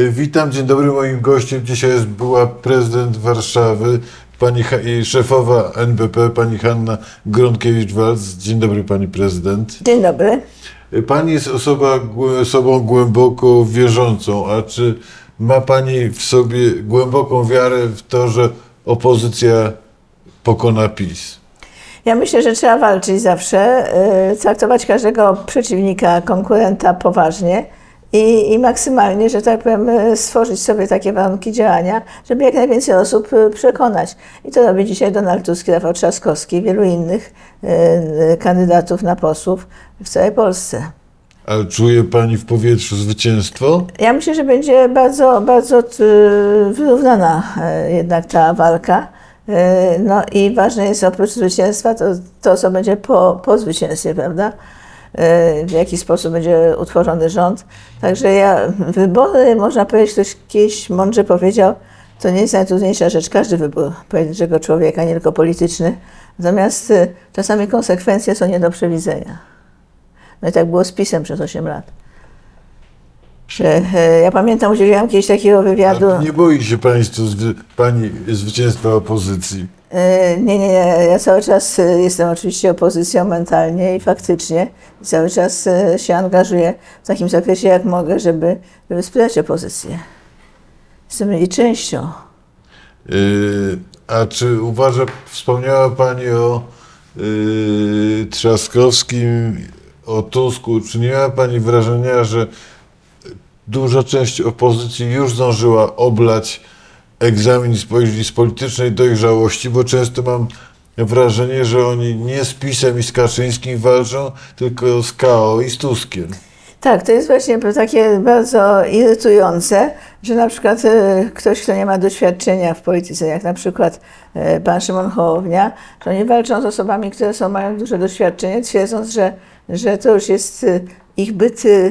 Y, Witam, dzień dobry. Moim gościem dzisiaj jest była prezydent Warszawy, pani i szefowa NBP, pani Hanna Gronkiewicz-Waltz. Dzień dobry, pani prezydent. Dzień dobry. Y, Pani jest osoba, osobą głęboko wierzącą, a czy ma pani w sobie głęboką wiarę w to, że opozycja pokona PiS? Ja myślę, że trzeba walczyć zawsze, y, traktować każdego przeciwnika, konkurenta poważnie i, i maksymalnie, że tak powiem, y, stworzyć sobie takie warunki działania, żeby jak najwięcej osób y, przekonać. I to robi dzisiaj Donald Tusk, Rafał Trzaskowski i wielu innych y, kandydatów na posłów w całej Polsce. Ale czuje pani w powietrzu zwycięstwo? Ja myślę, że będzie bardzo, bardzo wyrównana jednak ta walka. No i ważne jest oprócz zwycięstwa to, to co będzie po, po zwycięstwie, prawda? Y, W jaki sposób będzie utworzony rząd. Także ja, wybory, można powiedzieć, ktoś kiedyś mądrze powiedział, to nie jest najtrudniejsza rzecz, każdy wybór pojedynczego człowieka, nie tylko polityczny. Natomiast y, czasami konsekwencje są nie do przewidzenia. No i tak było z PiSem przez 8 lat. Że, e, ja pamiętam, udzieliłam kiedyś takiego wywiadu. Ale nie boi się państwo, pani zwycięstwa opozycji? E, Nie, nie. Ja cały czas e, jestem oczywiście opozycją mentalnie i faktycznie. Cały czas e, się angażuję w takim zakresie, jak mogę, żeby, żeby wspierać opozycję. Jestem jej częścią. Yy, a czy uważa, wspomniała Pani o yy, Trzaskowskim, o Tusku, czy nie miała Pani wrażenia, że duża część opozycji już zdążyła oblać egzamin z, po- z politycznej dojrzałości, bo często mam wrażenie, że oni nie z PiSem i z Kaczyńskim walczą, tylko z KO i z Tuskiem. Tak, to jest właśnie takie bardzo irytujące, że na przykład e, ktoś, kto nie ma doświadczenia w polityce, jak na przykład e, pan Szymon Hołownia, że oni walczą z osobami, które są, mają duże doświadczenie, twierdząc, że, że to już jest e, ich byt e,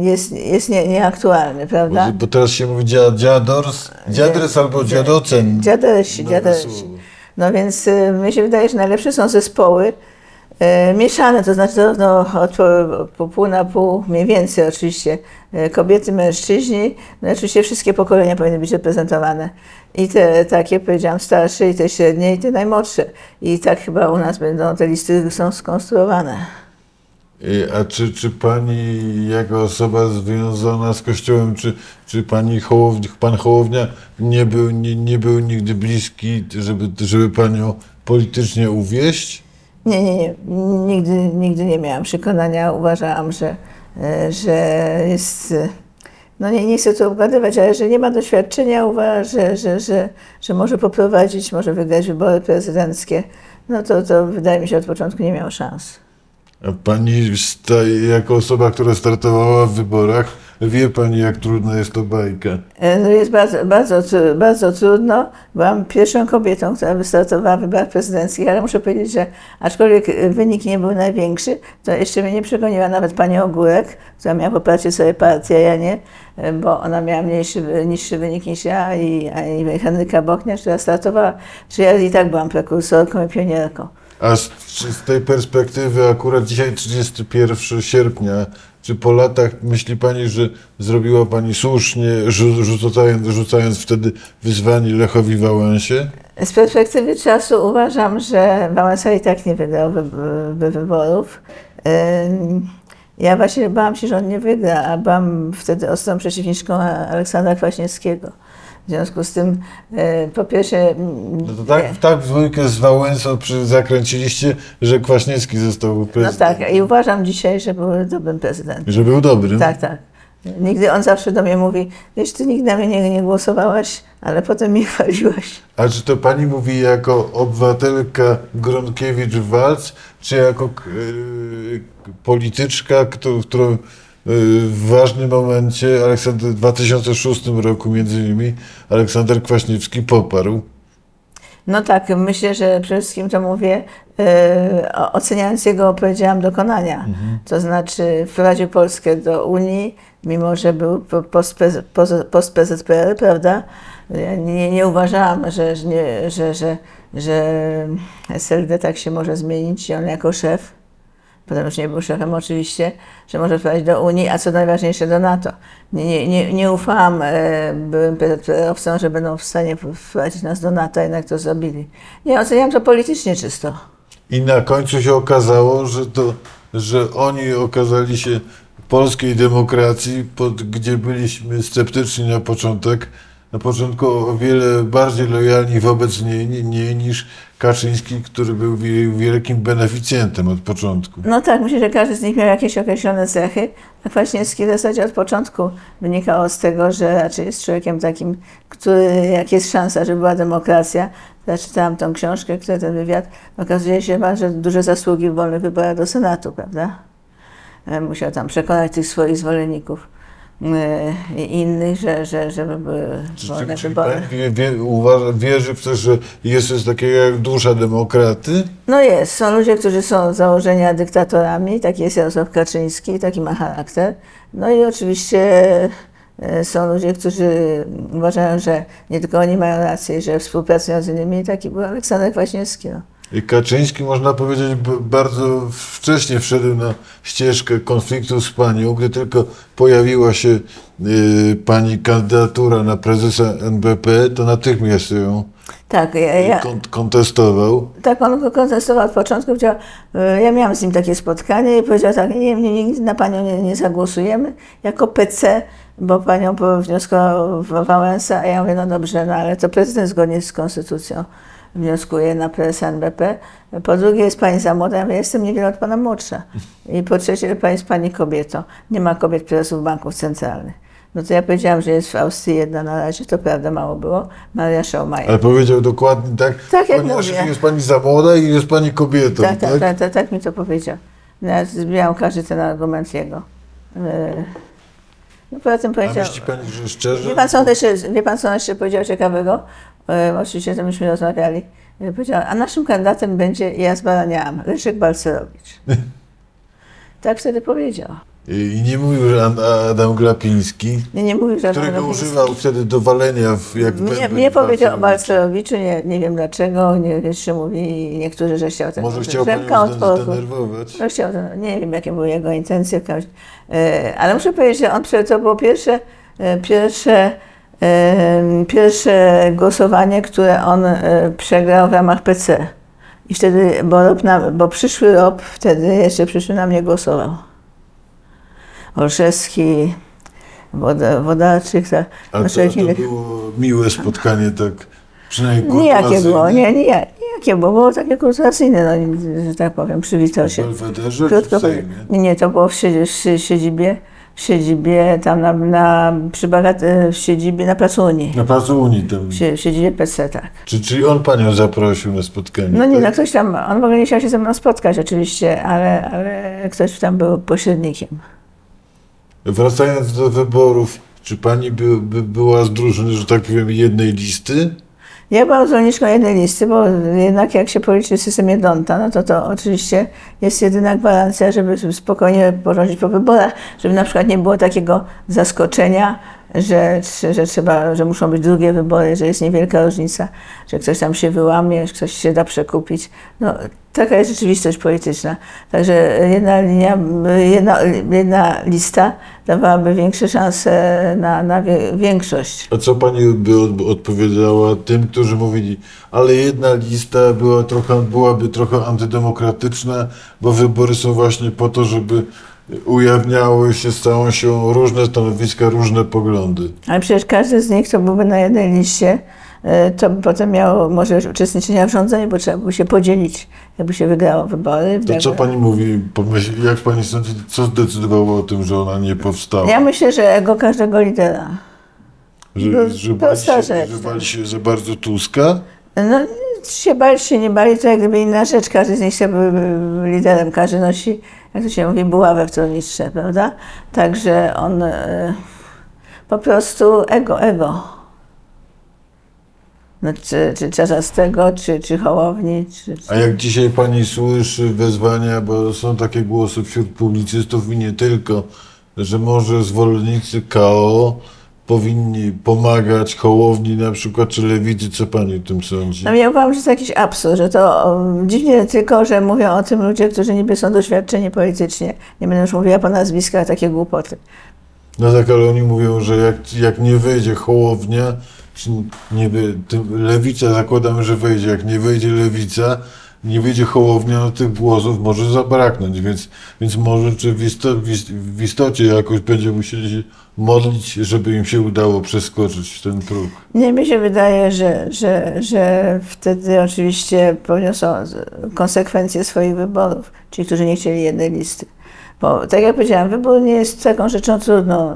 jest, jest nie, nieaktualny, prawda? Bo, bo teraz się mówi dzia, dziadors, dziadres albo dziadocen. Dziadersi, Nowe dziadersi. słowo. No więc y, mnie się wydaje, że najlepsze są zespoły e, mieszane, to znaczy zarówno od po, pół na pół, mniej więcej oczywiście, e, kobiety, mężczyźni, no i oczywiście wszystkie pokolenia powinny być reprezentowane. I te takie, powiedziałam, starsze, i te średnie, i te najmłodsze. I tak chyba u nas będą, te listy są skonstruowane. A czy, czy pani jako osoba związana z Kościołem, czy, czy pani Hołownia, pan Hołownia nie był, nie, nie był nigdy bliski, żeby, żeby panią politycznie uwieść? Nie, nie, nie. Nigdy, nigdy nie miałam przekonania. Uważałam, że, e, że jest. e, No nie, nie chcę tu obgadywać, ale że nie ma doświadczenia, uważa, że, że, że, że może poprowadzić, może wygrać wybory prezydenckie. No to, to wydaje mi się od początku nie miał szans. Pani jako osoba, która startowała w wyborach, wie pani, jak trudna jest to bajka. E, No jest bardzo, bardzo, bardzo trudno. Byłam pierwszą kobietą, która wystartowała w wyborach prezydenckich, ale muszę powiedzieć, że aczkolwiek wynik nie był największy, to jeszcze mnie nie przegoniła nawet pani Ogórek, która miała poparcie swojej partii, a ja nie, e, bo ona miała mniejszy, niższy wynik niż ja i, i Henryka Bochnia, która startowała, że ja i tak byłam prekursorką i pionierką. A z, z tej perspektywy akurat dzisiaj 31 sierpnia, czy po latach myśli pani, że zrobiła pani słusznie, rzu, rzucając, rzucając wtedy wyzwanie Lechowi Wałęsie? Z perspektywy czasu uważam, że Wałęsa i tak nie wygrał wy, wy, wyborów. Ja właśnie bałam się, że on nie wygra, a byłam wtedy ostrą przeciwniczką Aleksandra Kwaśniewskiego. W związku z tym, e, po pierwsze, No to tak, tak w dwójkę z Wałęsą przy, zakręciliście, że Kwaśniewski został no prezydentem. tak, i uważam dzisiaj, że był dobrym prezydentem. Że był dobry. Tak, tak. Nigdy on zawsze do mnie mówi, wiesz, ty nigdy na mnie nie, nie głosowałaś, ale potem mnie chwaliłaś. A czy to pani mówi jako obywatelka Gronkiewicz-Walc, czy jako k- y, polityczka, któ- którą w ważnym momencie, Aleksander, w 2006 roku między innymi, Aleksander Kwaśniewski poparł? No tak, myślę, że przede wszystkim to mówię, e, oceniając jego, powiedziałam, dokonania. To znaczy wprowadził Polskę do Unii, mimo że był post-PZPR, prawda? Ja nie, nie uważałam, że, że, nie, że, że, że SLD tak się może zmienić on jako szef. Potem już nie był szefem oczywiście, że może wprowadzić do Unii, a co najważniejsze do NATO. Nie, nie, nie, nie ufałam e, byłym PZPR-owcom, że będą w stanie wprowadzić nas do NATO, jednak to zrobili. Nie, oceniam to politycznie czysto. I na końcu się okazało, że to, że oni okazali się polskiej demokracji, pod, gdzie byliśmy sceptyczni na początek, na początku o wiele bardziej lojalni wobec niej, nie, nie niż Kaczyński, który był wi- wielkim beneficjentem od początku. No tak, myślę, że każdy z nich miał jakieś określone cechy. A Kwaśniewski w zasadzie od początku wynikało z tego, że raczej jest człowiekiem takim, który, jak jest szansa, że była demokracja, ja czytałam tą książkę, który ten wywiad, okazuje się, ma że duże zasługi w wolnych wyborach do Senatu, prawda? E, Musiał tam przekonać tych swoich zwolenników innych, że, że, żeby były wolne czy, wybory. pan wie, wie, uważa, wierzy w to, że jest coś takiego jak dusza demokraty? No jest, są ludzie, którzy są z założenia dyktatorami, taki jest Jarosław Kaczyński, taki ma charakter. No i oczywiście e, są ludzie, którzy uważają, że nie tylko oni mają rację, że współpracują z innymi, taki był Aleksander Kwaśniewski. No. I Kaczyński, można powiedzieć, bardzo wcześnie wszedł na ścieżkę konfliktu z panią, gdy tylko pojawiła się y, pani kandydatura na prezesa NBP, to natychmiast ją Tak, ja, ja, kon- kontestował. tak on kontestował od początku, powiedział, e, ja miałam z nim takie spotkanie i powiedział tak, nie, nie, nie na panią nie, nie zagłosujemy, jako PC, bo panią wnioskował Wałęsa, a ja mówię, no dobrze, no ale to prezydent zgodnie z konstytucją wnioskuje na prezesa NBP. Po drugie jest pani za młoda, ja jestem niewiele od pana młodsza. I po trzecie, pani jest pani kobietą. Nie ma kobiet prezesów banków centralnych. No to ja powiedziałam, że jest w Austrii jedna na razie, to prawda, mało było, Maria Schaumeier. Ale powiedział dokładnie tak, Tak, jak ponieważ mówię. jest pani za młoda i jest pani kobietą, Tak, tak? tak, tak, tak, tak mi to powiedział. Nawet zbierał każdy ten argument jego. E, No poza tym A powiedział. myśli pani, że szczerze? Wie pan, co on jeszcze, wie pan, co on jeszcze powiedział ciekawego? E, oczywiście to myśmy rozmawiali. E, powiedział, a naszym kandydatem będzie, ja zbaraniałam, Leszek Balcerowicz. tak wtedy powiedział. I nie mówił, że Adam Glapiński, Nie, nie mówił, że którego Adam używał wtedy do walenia, w, jak Mnie, bęben mnie powiedział o Balcerowicz. Balcerowiczu, nie, nie wiem dlaczego, nie, jeszcze mówi niektórzy, że chciał ten Może chciał panią zdenerwować. No chciał, no, nie wiem jakie były jego intencje, e, ale muszę powiedzieć, że on to było pierwsze, pierwsze, pierwsze głosowanie, które on e, przegrał w ramach PC. I wtedy, bo, rok na, bo przyszły rok wtedy jeszcze przyszły na mnie głosował. Olszewski, Woda, Wodarczyk, tak. A to, to było miłe spotkanie, tak przynajmniej Nijakie było, nie, nie, nijakie było, było takie kurtuazyjne, no, że tak powiem, przywitał się. W Belwederze czy Krótko w Sejmie? Nie, nie, to było w siedzibie, w siedzibie tam na, na, przy Bagat, w siedzibie na Placu Unii. Na Placu Unii tam. W, w siedzibie PC, tak. Czy, czyli on panią zaprosił na spotkanie? No nie, tak? no ktoś tam, on w ogóle nie chciał się ze mną spotkać oczywiście, ale, ale ktoś tam był pośrednikiem. Wracając do wyborów, czy pani by, by była z drużyny, że tak powiem, jednej listy? Ja byłam zwolenniczką jednej listy, bo jednak jak się policzy w systemie Donta, no to to oczywiście jest jedyna gwarancja, żeby spokojnie porządzić po wyborach, żeby na przykład nie było takiego zaskoczenia, że, że trzeba, że muszą być drugie wybory, że jest niewielka różnica, że ktoś tam się wyłamie, że ktoś się da przekupić. No, taka jest rzeczywistość polityczna. Także jedna linia, jedna, jedna lista dawałaby większe szanse na, na większość. A co pani by od, odpowiedziała tym, którzy mówili, ale jedna lista była trochę, byłaby trochę antydemokratyczna, bo wybory są właśnie po to, żeby ujawniały się, stają się różne stanowiska, różne poglądy. Ale przecież każdy z nich, kto byłby na jednej liście, e, to by potem miał możliwość uczestniczenia w rządzeniu, bo trzeba by się podzielić, jakby się wygrało wybory. To co pani mówi, jak pani sądzi, co zdecydowało o tym, że ona nie powstała? Ja myślę, że ego każdego lidera. Że, no, że, to bali się, że bali się za bardzo Tuska? No, się bali, się nie bali, to jak gdyby inna rzecz. Każdy z nich chciałby być liderem, każdy nosi, jak to się mówi, buławę w tornistrze, prawda? Także on e, po prostu ego, ego. No, czy, czy Czarzastego, czy, czy Hołowni, czy, czy... A jak dzisiaj pani słyszy wezwania, bo są takie głosy wśród publicystów i nie tylko, że może zwolennicy KO powinni pomagać Hołowni na przykład, czy Lewicy? Co pani o tym sądzi? No ja uważam, że to jakiś absurd, że to o, dziwnie tylko, że mówią o tym ludzie, którzy niby są doświadczeni politycznie. Nie będę już mówiła po nazwiskach takie głupoty. No tak, ale oni mówią, że jak, jak nie wyjdzie Hołownia, tym Lewica, zakładamy, że wejdzie, jak nie wyjdzie Lewica, nie wyjdzie Hołownia, no tych głosów może zabraknąć, więc, więc może czy w, isto, w, ist, w istocie jakoś będzie musieli się modlić, żeby im się udało przeskoczyć ten próg. Nie, mi się wydaje, że, że, że wtedy oczywiście poniosą konsekwencje swoich wyborów, ci, którzy nie chcieli jednej listy. Bo tak jak powiedziałam, wybór nie jest taką rzeczą trudną.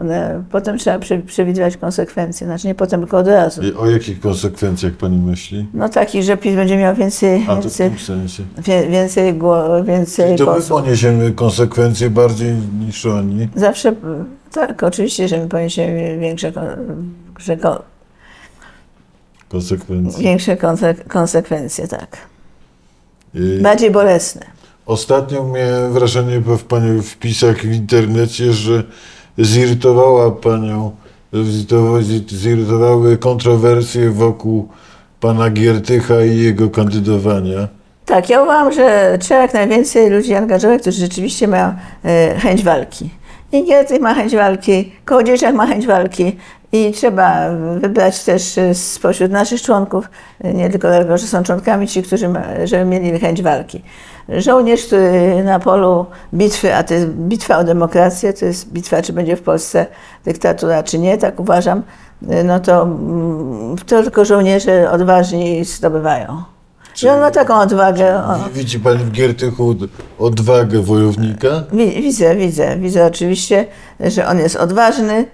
Potem trzeba prze, przewidywać konsekwencje, znaczy nie potem, tylko od razu. I O jakich konsekwencjach pani myśli? No taki, że PiS będzie miał więcej, A w więcej, tym sensie. wie- więcej, gło- więcej to my poniesiemy konsekwencje bardziej niż oni. Zawsze, tak, oczywiście, że my poniesiemy większe, że ko- Konsekwencje. większe konse- konsekwencje, tak. I Bardziej bolesne. Ostatnio miałem wrażenie po pani wpisach w internecie, że zirytowała panią, zirytowa- zirytowały kontrowersje wokół pana Giertycha i jego kandydowania. Tak, ja uważam, że trzeba jak najwięcej ludzi angażować, którzy rzeczywiście mają e, chęć walki. I Giertych ma chęć walki, Kołodziejczak ma chęć walki i trzeba wybrać też e, spośród naszych członków, e, nie tylko dlatego, że są członkami ci, którzy ma, żeby mieli chęć walki. Żołnierz, który na polu bitwy, a to jest bitwa o demokrację, to jest bitwa, czy będzie w Polsce dyktatura, czy nie, tak uważam, no to, mm, to tylko żołnierze odważni zdobywają. I on ma taką odwagę. O, Nie Widzi pani w Giertychu odwagę wojownika? wi- widzę, widzę, widzę oczywiście, że on jest odważny,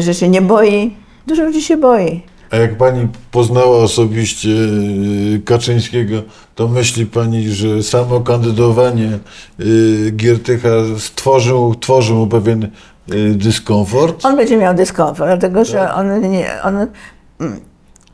że się nie boi. Dużo ludzi się boi. A jak pani poznała osobiście y, Kaczyńskiego, to myśli pani, że samo kandydowanie y, Giertycha stworzył, tworzył mu pewien y, dyskomfort? On będzie miał dyskomfort, dlatego że on nie. On, mm,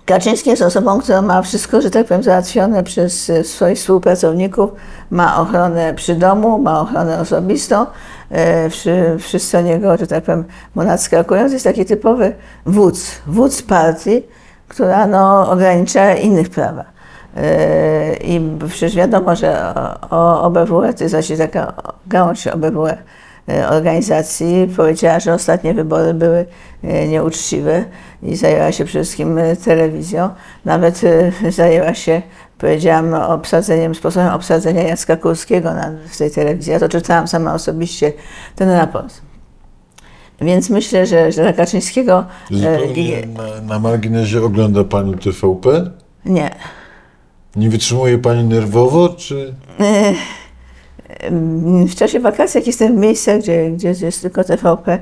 Kaczyński jest osobą, która ma wszystko, że tak powiem, załatwione przez swoich współpracowników. Ma ochronę przy domu, ma ochronę osobistą. E, wszy- Wszyscy o niego, że tak powiem, mu nadskakują. To jest taki typowy wódz, wódz partii, która no, ogranicza innych prawa. E, I przecież wiadomo, że OBWE, to jest właśnie taka gałąź OBWE, e, organizacji powiedziała, że ostatnie wybory były nieuczciwe i zajęła się przede wszystkim telewizją. Nawet zajęła się, powiedziałam, obsadzeniem, sposobem obsadzenia Jacka Kurskiego na, w tej telewizji. Ja to czytałam sama osobiście, ten raport. Więc myślę, że, że dla Kaczyńskiego e, Zupełnie na, na marginesie ogląda pani TVP? nie. Nie wytrzymuje pani nerwowo, czy... W czasie wakacji, jak jestem w miejscach, gdzie, gdzie jest tylko TVP,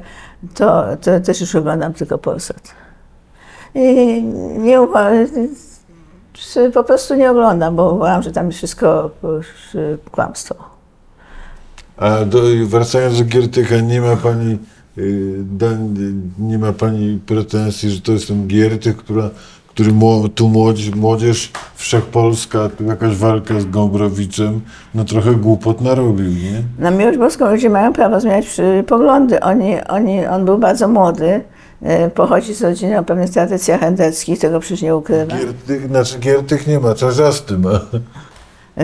to, to też już oglądam tylko Polsat. I nie uważam, po prostu nie oglądam, bo uważam, że tam jest wszystko kłamstwo. A do, wracając do Giertycha, nie ma pani y, nie ma pani pretensji, że to jest ten Giertych, która, który tu młodzież, młodzież wszechpolska, tu jakaś walka z Gąbrowiczem, no trochę głupot narobił, nie? Na miłość boską ludzie mają prawo zmieniać poglądy. Oni, oni, on był bardzo młody, pochodzi z rodziny o pewnych tradycjach endeckich, tego przecież nie ukrywa. Giertych, znaczy Giertych nie ma, Czarzasty ma.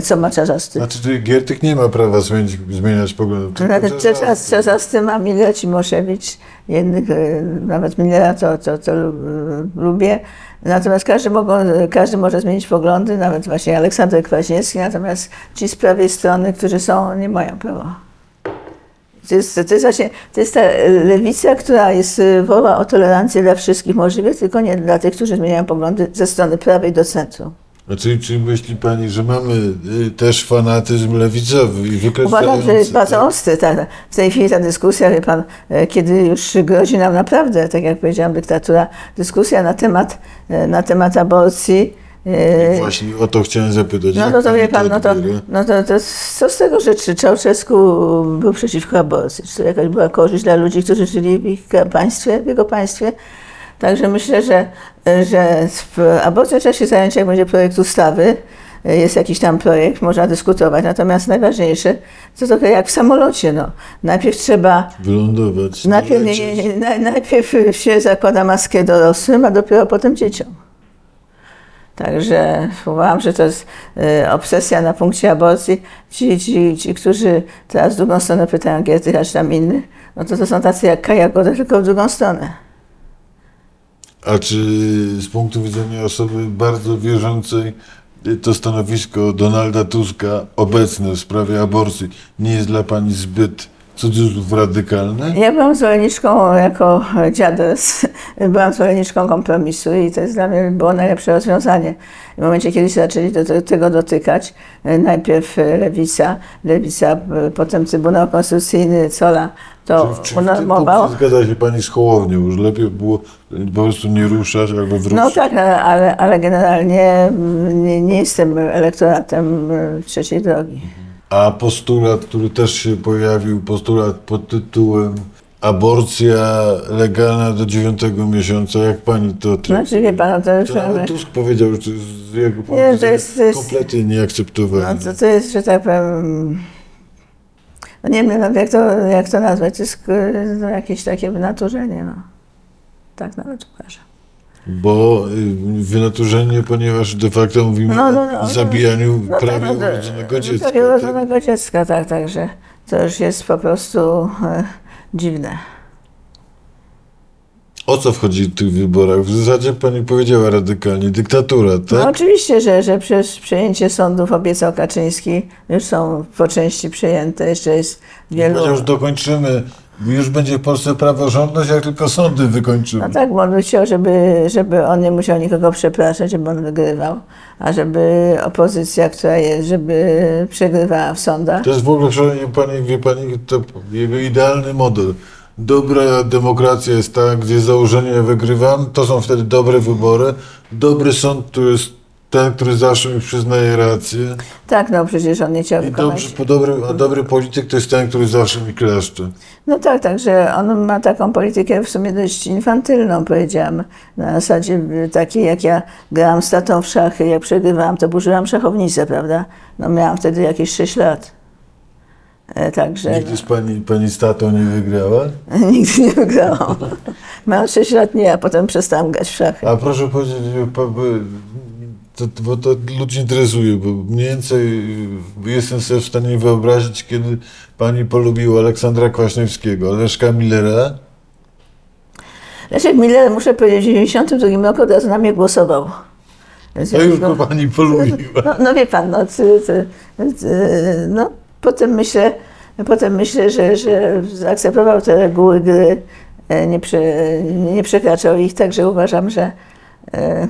Co ma czarzasty? Znaczy Giertych nie ma prawa zmienić, zmieniać poglądów. Nawet Czarzasty. czarzasty ma Miller Cimoszewicz, jednych, e, nawet Millera to, to, to lu- lubię. Natomiast każdy, mogą, każdy może zmienić poglądy, nawet właśnie Aleksander Kwaśniewski, natomiast ci z prawej strony, którzy są, nie mają prawa. To jest, to, jest właśnie, to jest ta lewica, która jest e, woła o tolerancję dla wszystkich możliwych, tylko nie dla tych, którzy zmieniają poglądy ze strony prawej do centrum. Znaczy, czy myśli pani, że mamy y, też fanatyzm lewicowy i Uważam, że jest bardzo tak? ostry. Ta, w tej chwili ta dyskusja, wie pan, e, kiedy już grozi nam naprawdę, tak jak powiedziałam, dyktatura, dyskusja na temat, e, na temat aborcji. E, Właśnie o to chciałem zapytać. No jak to, wie pan, no to, no to, to co z tego, że czy Czałczesku był przeciwko aborcji? Czy to jakaś była korzyść dla ludzi, którzy żyli w ich państwie, w jego państwie? Także myślę, że, że w aborcją trzeba się zająć, jak będzie projekt ustawy, y, jest jakiś tam projekt, można dyskutować. Natomiast najważniejsze to trochę jak w samolocie. No. Najpierw trzeba Wylądować. Najpierw, nie, nie, nie, naj- najpierw się zakłada maskę dorosłym, a dopiero potem dzieciom. Także uważam, że to jest e, obsesja na punkcie aborcji. Ci, ci, ci, którzy teraz w drugą stronę pytają Giertycha czy tam innych, no to to są tacy jak Kaja Godek, tylko w drugą stronę. A czy z punktu widzenia osoby bardzo wierzącej y, to stanowisko Donalda Tuska obecne w sprawie aborcji nie jest dla pani zbyt cudzysłów radykalne? Ja byłam zwolenniczką jako dziadek, byłam zwolenniczką kompromisu i to jest dla mnie było najlepsze rozwiązanie. W momencie, kiedy się zaczęli do te- tego dotykać, najpierw lewica, lewica, potem Trybunał Konstytucyjny, Cola, to Czy unormował. zgadza się pani z Hołownią, już lepiej było po prostu nie ruszać albo wrócić? No tak, ale- ale, generalnie nie, nie jestem elektoratem trzeciej drogi. A postulat, który też się pojawił, postulat pod tytułem aborcja legalna do dziewiątego miesiąca, jak pani to Znaczy, wie pan, to już... To nawet Tusk powiedział, że z jego punktu Nie, to jest- to jest- kompletnie nieakceptowalne. No to, to jest, że tak powiem, no nie wiem jak to, jak to nazwać, to jest e, no, jakieś takie wynaturzenie, no. Tak nawet uważam. Bo y, wynaturzenie, ponieważ de facto mówimy No, no, no, o zabijaniu No prawie tak, no, urodzonego dziecka. Prawie tak? urodzonego dziecka, tak, także to już jest po prostu e, dziwne. O co wchodzi w tych wyborach? W zasadzie pani powiedziała radykalnie, dyktatura, No tak? oczywiście, że, że przez przejęcie sądów obiecał Kaczyński, już są po części przejęte, jeszcze jest wielu... Powiedział, że dokończymy, już będzie w Polsce praworządność, jak tylko sądy wykończymy. No tak, bo on chciał, żeby, żeby on nie musiał nikogo przepraszać, żeby on wygrywał, a żeby opozycja, która jest, żeby przegrywała w sądach. To jest w ogóle, szanowni pani, wie pani, to jego idealny model. Dobra demokracja jest ta, gdzie założenie wygrywam, to są wtedy dobre wybory. Dobry sąd to jest ten, który zawsze mi przyznaje rację. Tak, no przecież on nie chciał I wykonać. dobrze, dobry, a dobry polityk to jest ten, który zawsze mi kleszczy. No tak, także on ma taką politykę w sumie dość infantylną, powiedziałam. Na zasadzie y, takiej, jak ja grałam z tatą w szachy, jak przegrywałam, to burzyłam szachownicę, prawda? No miałam wtedy jakieś 6 lat. E, Także Nigdy z pani, pani z tatą nie wygrała? nigdy nie wygrałam. Mając 6 lat nie, a potem przestałam grać w szachy. A proszę powiedzieć, pa- bo to, bo to ludzi interesuje, bo mniej więcej y, jestem sobie w stanie wyobrazić, kiedy pani polubiła Aleksandra Kwaśniewskiego, Leszka Millera, Leszek Miller, muszę powiedzieć, w 1992 roku od razu na mnie głosował. W to już go pani polubiła. No, no wie pan, no, ty, ty, ty, no potem myślę, potem myślę, że, że zaakceptował te reguły gry, e, nie, prze, nie przekraczał ich, także uważam, że, e,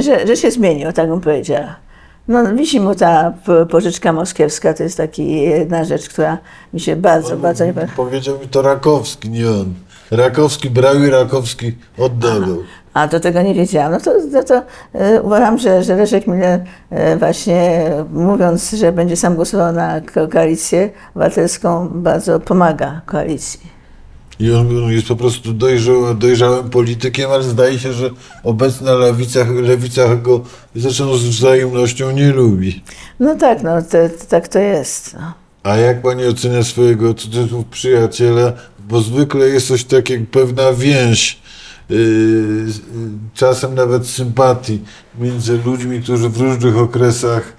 że, że się zmienił, tak bym powiedziała. No, wisi mu ta po- pożyczka moskiewska, to jest taki jedna rzecz, która mi się bardzo, bardzo nie podoba. Powiedział mi to Rakowski, nie on. Rakowski brał i Rakowski oddawał. A do tego nie wiedziałam. No to, no to e, uważam, że, że Leszek Miller e, właśnie mówiąc, że będzie sam głosował na ko- koalicję obywatelską, bardzo pomaga koalicji. I on, on jest po prostu dojrzał, dojrzałym politykiem, ale zdaje się, że obecna lewica, lewica go zresztą z wzajemnością nie lubi. No tak, no to, to, tak to jest. No. A jak pani ocenia swojego cudzysłów przyjaciela? Bo zwykle jest coś takiego pewna więź, yy, yy, czasem nawet sympatii między ludźmi, którzy w różnych okresach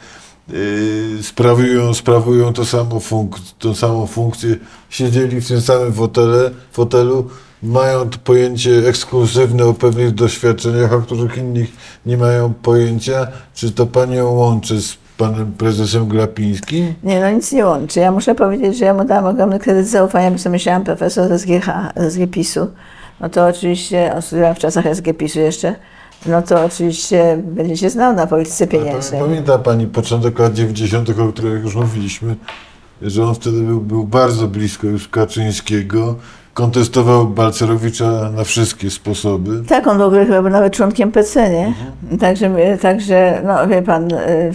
sprawują, sprawują to samo funk, tą samą funkcję, siedzieli w tym samym fotele, fotelu, mają pojęcie ekskluzywne o pewnych doświadczeniach, o których inni nie mają pojęcia. Czy to panią łączy z panem prezesem Glapińskim? Nie, no nic nie łączy. Ja muszę powiedzieć, że ja mu dałam ogromny kredyt zaufania, bo sobie myślałam profesor z SGH, z SGPiS-u. No to oczywiście, on studiował w czasach SGPiS-u jeszcze, no to oczywiście będzie się znał na polityce pieniężnej. Pamięta Pani początek lat 90., o których już mówiliśmy, że on wtedy był, był bardzo blisko już Kaczyńskiego, kontestował Balcerowicza na wszystkie sposoby. Tak, on w ogóle chyba był nawet członkiem PC, nie? Także, my- także, no wie pan, y,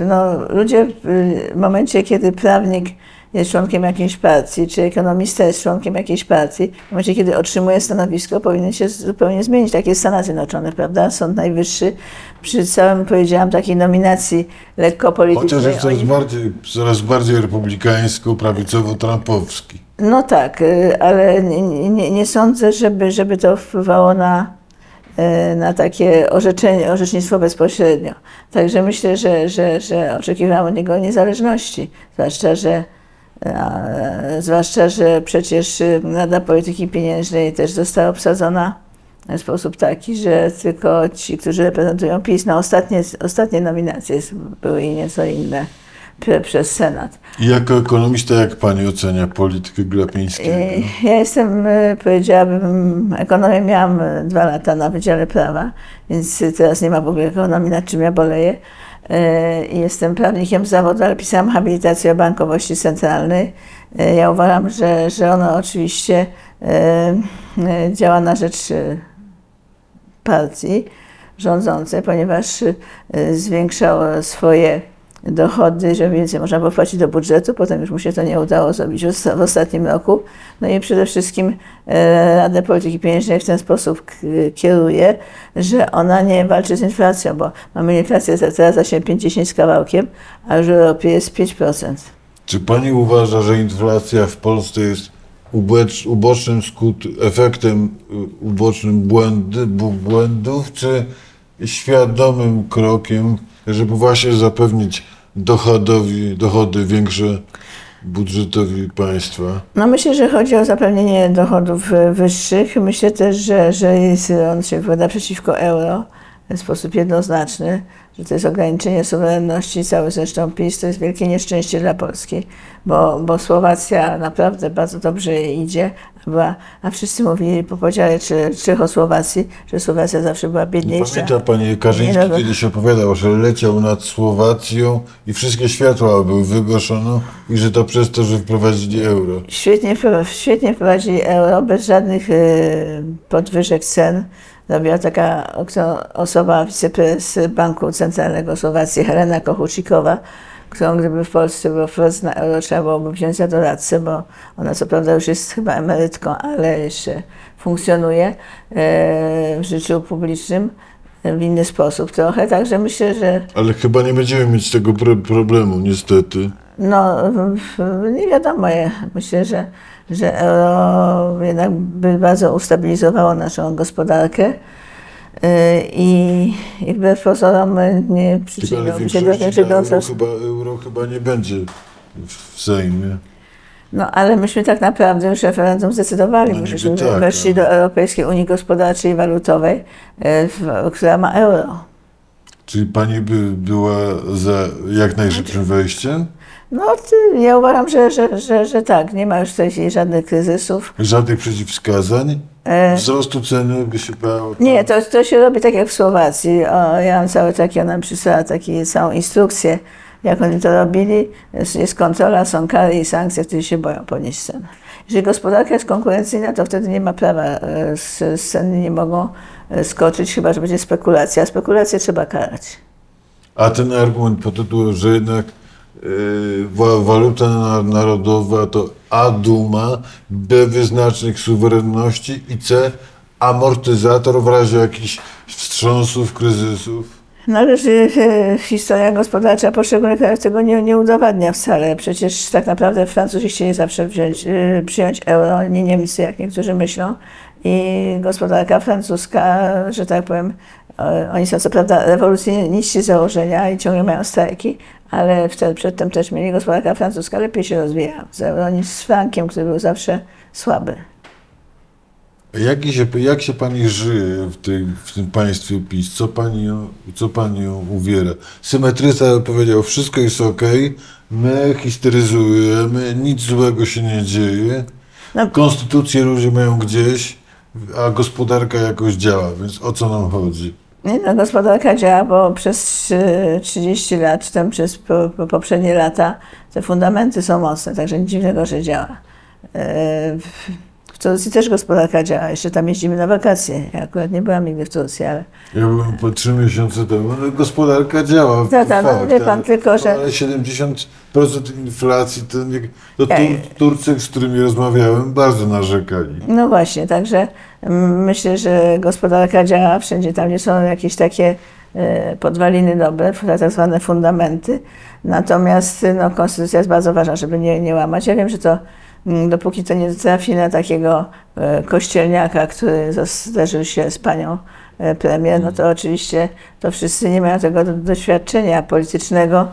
no, ludzie w momencie, kiedy prawnik jest członkiem jakiejś partii, czy ekonomista jest członkiem jakiejś partii, w momencie, kiedy otrzymuje stanowisko, powinien się zupełnie zmienić. Tak jest w Stanach Zjednoczonych, prawda? Sąd Najwyższy przy całym, powiedziałam, takiej nominacji lekko politycznej. Chociaż jest coraz oni- bardziej, coraz bardziej republikańsko-prawicowo-trumpowski. No tak, y, ale nie, nie, nie sądzę, żeby, żeby to wpływało na, y, na takie orzeczenie, orzecznictwo bezpośrednio. Także myślę, że, że, że oczekiwałam od niego niezależności, zwłaszcza, że zwłaszcza, że przecież y, Rada Polityki Pieniężnej też została obsadzona w sposób taki, że tylko ci, którzy reprezentują PiS, no ostatnie, ostatnie nominacje były nieco inne prze, przez Senat. I jako ekonomista, jak pani ocenia politykę Glapińskiego? E, Ja jestem, e, powiedziałabym, ekonomię miałam dwa lata na Wydziale Prawa, więc teraz nie ma w ogóle ekonomii, nad czym ja boleję. E, Jestem prawnikiem z zawodu, ale pisałam habilitację o bankowości centralnej. E, Ja uważam, że, że ona oczywiście e, działa na rzecz partii rządzącej, ponieważ zwiększała swoje dochody, żeby więcej można było płacić do budżetu. Potem już mu się to nie udało zrobić w osta- w ostatnim roku. No i przede wszystkim e, Radę Polityki Pieniężnej w ten sposób kieruje, że ona nie walczy z inflacją, bo mamy inflację teraz za 50 z kawałkiem, a już w Europie jest 5%. Czy pani uważa, że inflacja w Polsce jest ubocznym skut, efektem y, ubocznym błędy, błędów, czy świadomym krokiem, żeby właśnie zapewnić dochodowi, dochody większe budżetowi państwa? No myślę, że chodzi o zapewnienie dochodów e, wyższych. Myślę też, że, że jest, on się wypowiada przeciwko euro w sposób jednoznaczny, że to jest ograniczenie suwerenności. Cały zresztą PiS to jest wielkie nieszczęście dla Polski, bo, bo Słowacja naprawdę bardzo dobrze idzie, była, a wszyscy mówili po podziale Cze- Czechosłowacji, że Słowacja zawsze była biedniejsza. Pamięta pani, Karzyński Nie, no, kiedyś opowiadał, że leciał nad Słowacją i wszystkie światła były wygaszone i że to przez to, że wprowadzili euro. Świetnie, świetnie wprowadzili euro, bez żadnych e, podwyżek cen. Robiła taka osoba, wiceprezes Banku Centralnego Słowacji, Helena Kochucikowa, którą gdyby w Polsce było wprost trzeba byłoby wziąć za doradcę, bo ona co prawda już jest chyba emerytką, ale jeszcze funkcjonuje e, w życiu publicznym w inny sposób trochę. Także myślę, że Ale chyba nie będziemy mieć tego pro problemu, niestety. No, nie wiadomo. ja Myślę, że, że euro jednak by bardzo ustabilizowało naszą gospodarkę i, i wbrew pozorom nie przyczyniłoby się do na euro chyba, euro chyba nie będzie w Sejmie. No, ale myśmy tak naprawdę już referendum zdecydowali, No żeśmy tak, weszli do Europejskiej Unii Gospodarczej i Walutowej, w- która ma euro. Czyli pani by była za jak najszybszym wejściem? No, ja uważam, że, że, że, że tak, nie ma już w tej chwili żadnych kryzysów. Żadnych przeciwwskazań? E, Wzrostu ceny by się bało? Nie, to, to się robi tak jak w Słowacji. O, ja mam cały taki, ona mi przysłała taki, całą instrukcję, jak oni to robili. Jest, jest kontrola, są kary i sankcje, wtedy się boją podnieść cenę. Jeżeli gospodarka jest konkurencyjna, to wtedy nie ma prawa, e, z, z ceny nie mogą e, skoczyć, chyba że będzie spekulacja. A spekulację trzeba karać. A ten argument pod tytułem, że jednak yy, wa- waluta na- narodowa to A duma, B wyznacznik suwerenności i C amortyzator w razie jakichś wstrząsów, kryzysów. Należy, e, historia gospodarcza poszczególnych krajów tego nie, nie udowadnia wcale. Przecież tak naprawdę Francuzi chcieli zawsze wziąć, e, przyjąć euro, nie Niemcy, jak niektórzy myślą. I gospodarka francuska, że tak powiem, oni są co prawda rewolucjoniści założenia i ciągle mają strajki, ale wtedy przedtem też mieli gospodarka francuska lepiej się rozwijała niż z frankiem, który był zawsze słaby. Jak się, jak się pani żyje w, tej, w tym państwie PiS? Co pani, ją- co pani uwiera? Symetrysta powiedział, wszystko jest ok, my histeryzujemy, nic złego się nie dzieje. No. Konstytucję ludzie mają gdzieś, a gospodarka jakoś działa, więc o co nam chodzi? Nie, no, gospodarka działa, bo przez e, 30 lat, czy tam przez po, po poprzednie lata, te fundamenty są mocne, także nic dziwnego, że działa. E, w- Turcji też gospodarka działa, jeszcze tam jeździmy na wakacje. Ja akurat nie byłam nigdy w Turcji, ale Ja byłem po trzy miesiące temu, no gospodarka działa. Tak, tak, no, wie pan, ale- tylko że- Ale 70% inflacji, to, nie, to Turcy, z którymi rozmawiałem, bardzo narzekali. No właśnie, także myślę, że gospodarka działa wszędzie tam, gdzie są jakieś takie e, podwaliny dobre, tak zwane fundamenty. Natomiast no, konstytucja jest bardzo ważna, żeby nie, nie łamać. Ja wiem, że to mm, dopóki to nie trafi na takiego e, kościelniaka, który zderzył się z panią e, premier, no to oczywiście to wszyscy nie mają tego do, doświadczenia politycznego,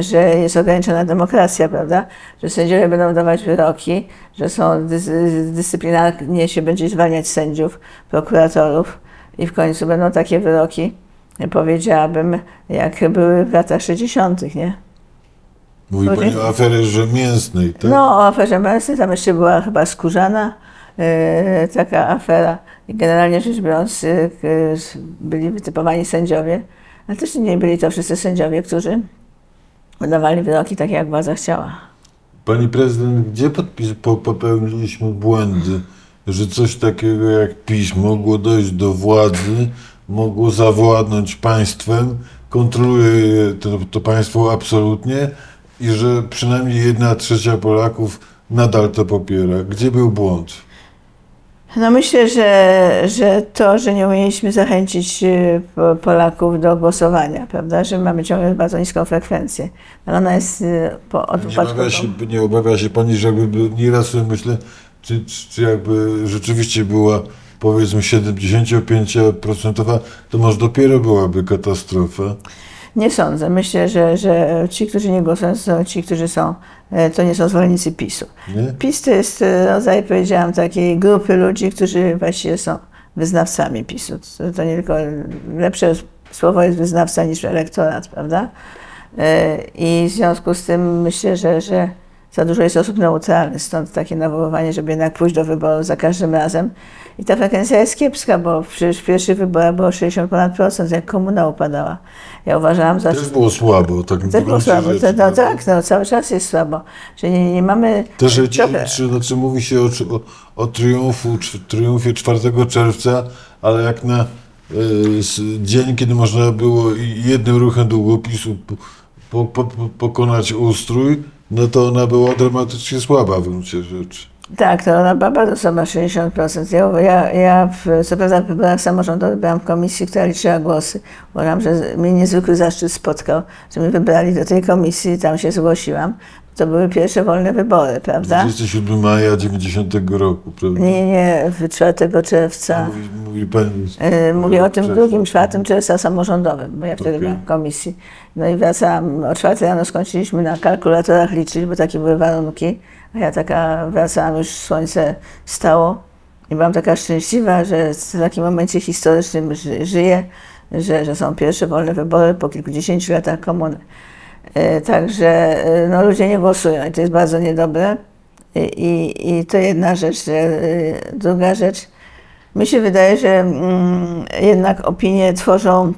że jest ograniczona demokracja, prawda? Że sędziowie będą dawać wyroki, że są dys, dyscyplinarnie się będzie zwalniać sędziów, prokuratorów i w końcu będą takie wyroki, powiedziałabym, jak były w latach 60., nie? Mówi pani o aferze mięsnej, tak? No, o aferze Melsy, tam jeszcze była chyba skórzana e, taka afera. I generalnie rzecz biorąc, e, k- byli wytypowani sędziowie, ale też nie byli to wszyscy sędziowie, którzy wydawali wyroki takie, jak władza chciała. Pani prezydent, gdzie podpis, po, popełniliśmy błędy, że coś takiego jak PiS mogło dojść do władzy, mogło zawładnąć państwem, kontroluje je to, to państwo absolutnie i że przynajmniej jedna trzecia Polaków nadal to popiera. Gdzie był błąd? No myślę, że, że to, że nie umieliśmy zachęcić Po- Polaków do głosowania, prawda, że mamy ciągle bardzo niską frekwencję, ale ona jest e, po, od Nie obawia, się, nie obawia się pani, że jakby nieraz sobie myślę, czy, czy, czy jakby rzeczywiście była powiedzmy 75%, to może dopiero byłaby katastrofa. Nie sądzę. Myślę, że, że ci, którzy nie głosują, są ci, którzy są, e, to nie są zwolennicy PiSu. Nie? PiS to jest e, rodzaj, powiedziałam, takiej grupy ludzi, którzy właściwie są wyznawcami PiSu. To, to nie tylko lepsze słowo jest wyznawca niż elektorat, prawda? E, I w związku z tym myślę, że, że za dużo jest osób neutralnych, stąd takie nawoływanie, żeby jednak pójść do wyboru za każdym razem. I ta frekwencja jest kiepska, bo przecież w pierwszych wyborach było 60 ponad procent, jak komuna upadała. Ja uważałam za... Też było słabo, tak Też było słabo. rzeczy, no, prawda? tak, no, cały czas jest słabo. Że nie, nie mamy... Też czy, znaczy mówi się o, o, o triumfu, cz- triumfie 4 czerwca, ale jak na y, dzień, kiedy można było jednym ruchem długopisu po, po, po, pokonać ustrój, no to ona była dramatycznie słaba w gruncie rzeczy. Tak, to ona była bardzo słaba, 60%. Ja, ja, ja w, co prawda w wyborach samorządowych byłam w komisji, która liczyła głosy. Uważam, że mnie niezwykły zaszczyt spotkał, że mnie wybrali do tej komisji, tam się zgłosiłam. To były pierwsze wolne wybory, prawda? 27 maja 90 roku, prawda? Nie, nie, nie, w 4 czerwca. Mówi, mówi pani. E, Mówię o tym Czerwca. drugim, czwartym czerwca samorządowym, bo ja wtedy Okej. byłam w komisji. No i wracałam, o czwartej rano skończyliśmy na kalkulatorach liczyć, bo takie były warunki. A ja taka wracałam, już słońce stało i byłam taka szczęśliwa, że w takim momencie historycznym ży, żyję, że, że są pierwsze wolne wybory po kilkudziesięciu latach komuny. E, Także e, no, ludzie nie głosują i to jest bardzo niedobre. I, i, i to jedna rzecz. E, Druga rzecz, mi się wydaje, że mm, jednak opinie tworzą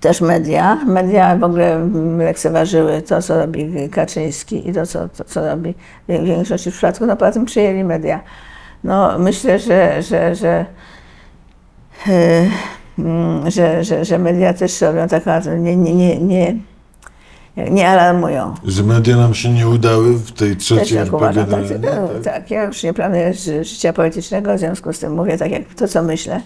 też media. Media w ogóle mm, lekceważyły to, co robi Kaczyński i to, co, to, co robi w większości przypadków. No poza tym przyjęli media. No myślę, że, że, że, e, mm, że, że, że media też robią tak bardzo, nie, nie, nie, nie, nie alarmują. Że media nam się nie udały w tej trzeciej tak uważam. Tak, tak, tak? ja już nie planuję ży- życia politycznego, w związku z tym mówię tak jak to, co myślę,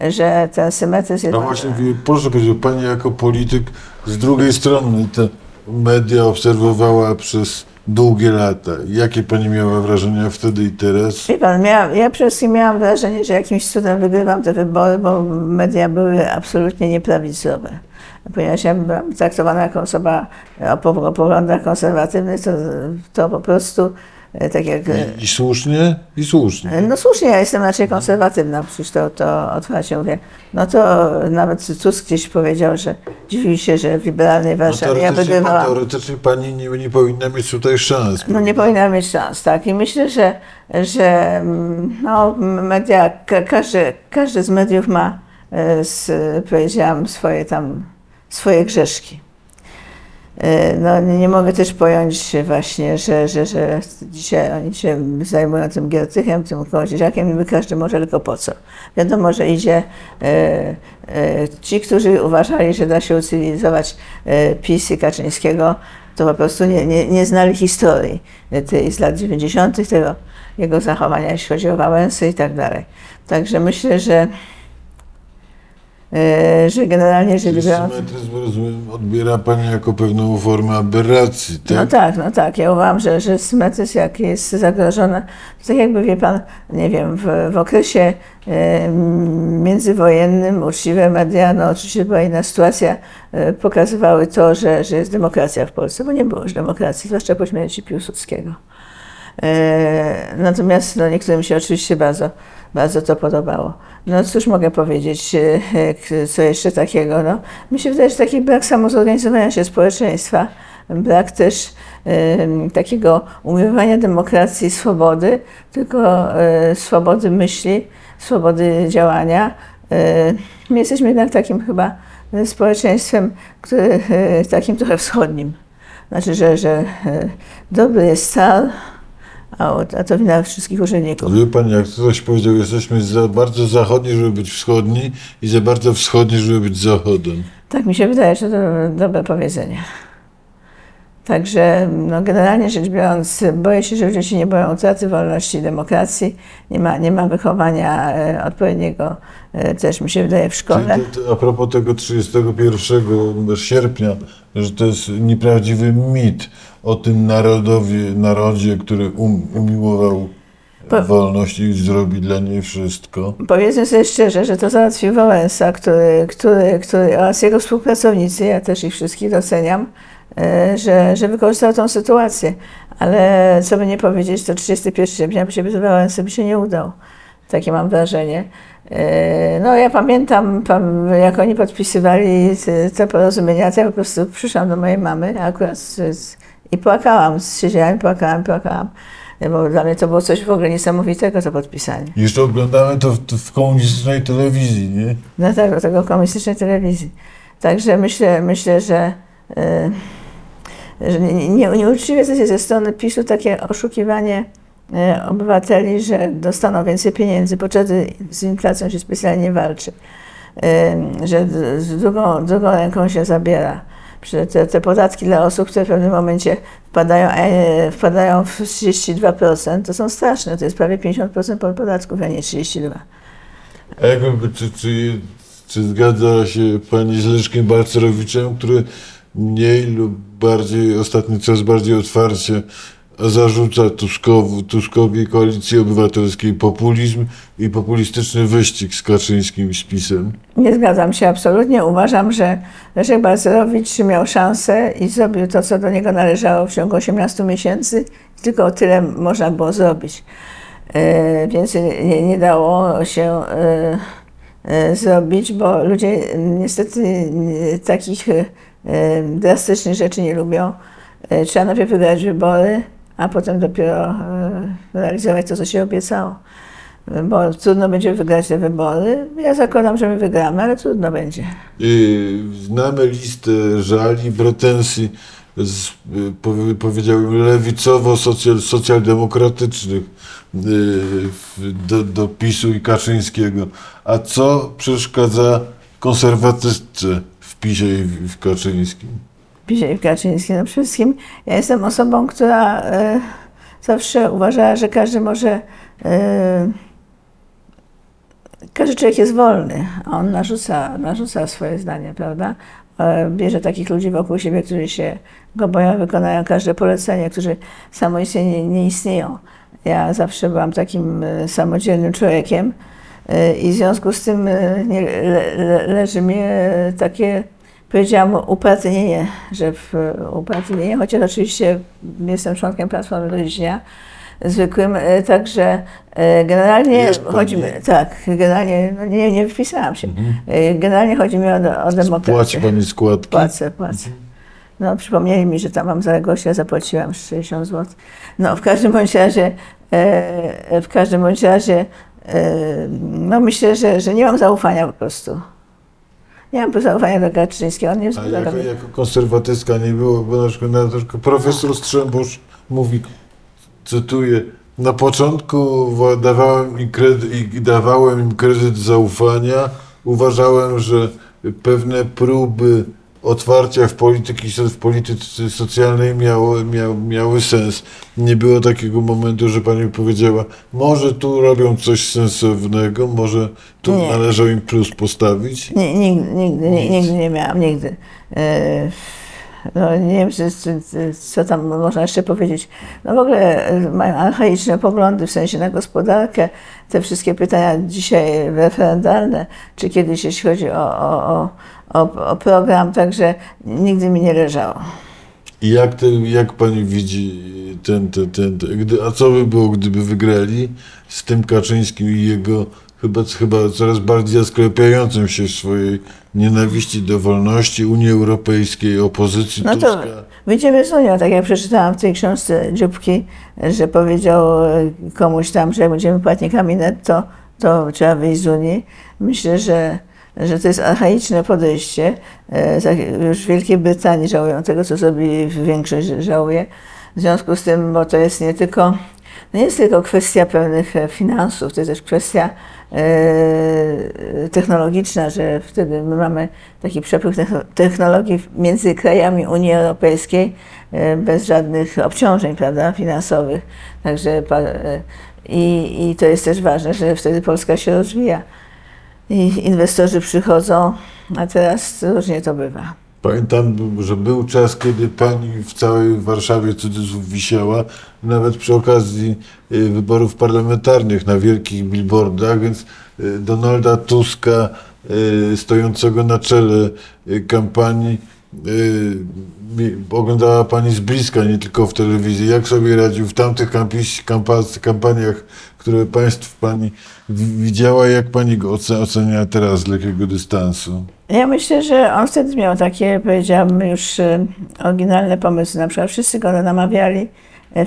że ten symetryzm jest... A właśnie, proszę powiedzieć, Pani jako polityk z drugiej strony te media obserwowała przez długie lata. Jakie Pani miała wrażenia wtedy i teraz? Wie pan, miałam, ja przede wszystkim miałam wrażenie, że jakimś cudem wygrywam te wybory, bo media były absolutnie nieprawicowe. Ponieważ ja byłam traktowana jako osoba o po- o poglądach konserwatywnych, to, to po prostu e, tak jak... e, I, I słusznie? I słusznie. No słusznie, ja jestem raczej konserwatywna, przecież to, to otwarcie mówię. No to nawet Tusk gdzieś powiedział, że dziwi się, że w liberalnej No, Warszawie ja teoretycznie, wygrywałam. teoretycznie Pani nie, nie powinna mieć tutaj szans. No nie powinna mieć szans, tak. I myślę, że, że mm, no, media, ka, każdy, każdy z mediów ma, e, s, powiedziałam, swoje tam, swoje grzeszki. E, No, nie, mogę też pojąć właśnie, że, że, że dzisiaj oni się zajmują tym Giertychem, tym Kołodziejczakiem i my każdy może tylko po co. Wiadomo, że idzie e, e, ci, którzy uważali, że da się ucywilizować e, PiS i Kaczyńskiego, to po prostu nie, nie, nie znali historii e, tej z lat 90., tego jego zachowania, jeśli chodzi o Wałęsy i tak dalej. Także myślę, że, że generalnie rzecz biorąc... symetryzm, rozumiem, odbiera Pani jako pewną formę aberracji, tak? No tak, no tak. Ja uważam, że, że symetryzm jak jest zagrożona, to tak jakby wie pan, nie wiem, w, w okresie e, międzywojennym uczciwe media, no oczywiście była inna sytuacja, e, pokazywały to, że, że jest demokracja w Polsce, bo nie było już demokracji, zwłaszcza po śmierci Piłsudskiego. E, Natomiast no, niektórym się oczywiście bardzo, bardzo to podobało. No cóż mogę powiedzieć, e, e, co jeszcze takiego? No, mi się wydaje, że taki brak samozorganizowania się społeczeństwa, brak też takiego umiłowania demokracji, swobody, tylko e, swobody myśli, swobody działania. My jesteśmy jednak takim chyba społeczeństwem, który, takim trochę wschodnim. Znaczy, że, że dobry jest car, a, a to wina wszystkich urzędników. Wie Pani, jak ktoś powiedział, jesteśmy za bardzo zachodni, żeby być wschodni i za bardzo wschodni, żeby być zachodem. Tak mi się wydaje, że to dobre powiedzenie. Także no, generalnie rzecz biorąc, boję się, że ludzie się nie boją utraty wolności i demokracji. Nie ma, nie ma wychowania e, odpowiedniego e, też mi się wydaje w szkole. A propos tego 31 sierpnia, że to jest nieprawdziwy mit o tym narodowie, narodzie, który um, umiłował Po- wolność i zrobi dla niej wszystko. Powiedzmy sobie szczerze, że to załatwił Wałęsa, który, który, który, oraz jego współpracownicy, ja też ich wszystkich doceniam, e, że, że wykorzystał tą sytuację. Ale co by nie powiedzieć, to 31 sierpnia by się bez Wałęsy by się nie udał. Takie mam wrażenie. E, No ja pamiętam, pam- jak oni podpisywali te- porozumienia, to ja po prostu przyszłam do mojej mamy akurat i płakałam, siedziałam, płakałam, płakałam. Bo dla mnie to było coś w ogóle niesamowitego, to podpisanie. Jeszcze oglądamy to w, w komunistycznej telewizji, nie? No tak, do tego komunistycznej telewizji. Także myślę, myślę że, e, że nie- nie- nieuczciwe to jest ze strony PiSu takie oszukiwanie e, obywateli, że dostaną więcej pieniędzy, podczas gdy z inflacją się specjalnie nie walczy. E, Że z drugą, drugą ręką się zabiera. Te, te podatki dla osób, które w pewnym momencie wpadają, e, wpadają w 32%, to są straszne. To jest prawie 50% podatków, a nie 32%. A jakby, czy, czy, czy zgadza się Pani z Leszkiem Balcerowiczem, który mniej lub bardziej, ostatni czas bardziej otwarcie zarzuca Tuskowi, Tuskowi Koalicji Obywatelskiej populizm i populistyczny wyścig z Kaczyńskim i? Nie zgadzam się absolutnie. Uważam, że Leszek Balcerowicz miał szansę i zrobił to, co do niego należało w ciągu 18 miesięcy. Tylko tyle można było zrobić. E, Więcej nie, nie dało się e, e, zrobić, bo ludzie niestety nie- takich drastycznych rzeczy nie lubią. Trzeba najpierw wygrać wybory, a potem dopiero e, realizować to, co się obiecało bo trudno będzie wygrać te wybory. Ja zakładam, że my wygramy, ale trudno będzie. I znamy listę żali, pretensji, z, y, powie- powiedziałbym, lewicowo-socjaldemokratycznych y, do, do PiSu i Kaczyńskiego. A co przeszkadza konserwatystce w PiSie i w Kaczyńskim? Pisie Kaczyński. No przede wszystkim ja jestem osobą, która e, zawsze uważała, że każdy może. E, każdy człowiek jest wolny, a on narzuca, narzuca swoje zdanie, prawda? E, Bierze takich ludzi wokół siebie, którzy się go boją, wykonają każde polecenie, którzy samoistnie nie, nie istnieją. Ja zawsze byłam takim e, samodzielnym człowiekiem e, i w związku z tym nie, le, le, leży e, takie powiedziałam upartyjnienie, że w upartyjnienie, chociaż oczywiście jestem członkiem Platformy Rodzinia, zwykłym, e, także e, generalnie chodzi mi, tak, generalnie, no nie, nie wpisałam się, E, generalnie chodzi mi o, o demokrację. Płaci Pani składki? Płacę, płacę. No, przypomnieli mi, że tam mam zaległość, ja zapłaciłam 60 zł. No, w każdym bądź razie, e, w każdym bądź razie, e, no myślę, że, że nie mam zaufania po prostu. Nie mam zaufania do Kaczyńskiego, on nie A jako, mnie- jako konserwatystka nie było, bo na przykład, na przykład profesor Strzembusz mówi, cytuję, na początku wa- dawałem im, kredyt, dawałem im kredyt zaufania. Uważałem, że pewne próby otwarcia w, polityki, w polityce socjalnej miały, miały, miały sens. Nie było takiego momentu, że pani powiedziała, może tu robią coś sensownego, może tu Nie. należał im plus postawić. Nie, nigdy, nigdy, Nic. nigdy nie miałam, nigdy. E, No, nie wiem, czy, czy, co tam można jeszcze powiedzieć. No w ogóle e, mają archaiczne poglądy w sensie na gospodarkę. Te wszystkie pytania dzisiaj referendalne, czy kiedyś, jeśli chodzi o, o, o, o, o program, także nigdy mi nie leżało. I jak, te, jak pani widzi ten, ten, ten, ten gdy, a co by było, gdyby wygrali z tym Kaczyńskim i jego chyba, chyba coraz bardziej zasklepiającym się w swojej nienawiści do wolności Unii Europejskiej, opozycji No to Tuska? wyjdziemy z Unią, tak jak przeczytałam w tej książce Dzióbki, że powiedział e, komuś tam, że jak będziemy płatnikami netto, to trzeba wyjść z Unii. Myślę, że, że to jest archaiczne podejście. E, Już w Wielkiej Brytanii żałują tego, co zrobili, większość żałuje. W związku z tym, bo to jest nie tylko, nie jest tylko kwestia pewnych e, finansów, to jest też kwestia e, technologiczna, że wtedy my mamy taki przepływ techno- technologii między krajami Unii Europejskiej bez żadnych obciążeń prawda, finansowych. Także i, i to jest też ważne, że wtedy Polska się rozwija. I inwestorzy przychodzą, a teraz różnie to bywa. Pamiętam, że był czas, kiedy pani w całej Warszawie cudzysłów wisiała, nawet przy okazji y, wyborów parlamentarnych na wielkich billboardach, więc y, Donalda Tuska, y, stojącego na czele kampanii, y, mi- oglądała pani z bliska, nie tylko w telewizji. Jak sobie radził w tamtych kampi- kampa- kampaniach, które państw pani wi- widziała, jak pani go oce- ocenia teraz z lekkiego dystansu? Ja myślę, że on wtedy miał takie, powiedziałabym, już e, oryginalne pomysły. Na przykład wszyscy go namawiali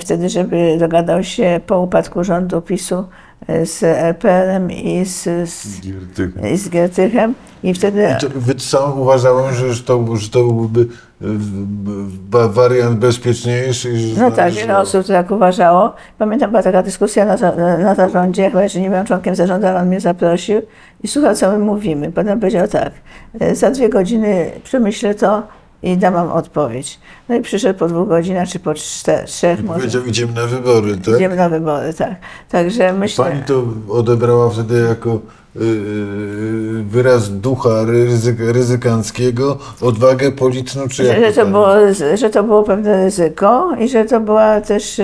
wtedy, żeby dogadał się po upadku rządu PiSu e, z RPR-em i z, z, Giertycha. i z Giertychem. I wtedy I to, wy sam uważałem, że, to, że to byłby e, wariant bezpieczniejszy. No tak, należy- wiele osób to tak uważało. Pamiętam, była taka dyskusja na, na zarządzie, chyba jeszcze nie byłem członkiem zarządu, ale on mnie zaprosił i słuchał, co my mówimy. Potem powiedział tak, e, za dwie godziny przemyślę to i dam wam odpowiedź. No i przyszedł po dwóch godzinach, czy po czter, trzech I może. powiedział, idziemy na wybory, tak? Idziemy na wybory, tak. Także myślę, Pani to odebrała wtedy jako y, y, wyraz ducha ryzyk, ryzykanckiego, odwagę polityczną, czy jak że, to było, że to było pewne ryzyko i że to była też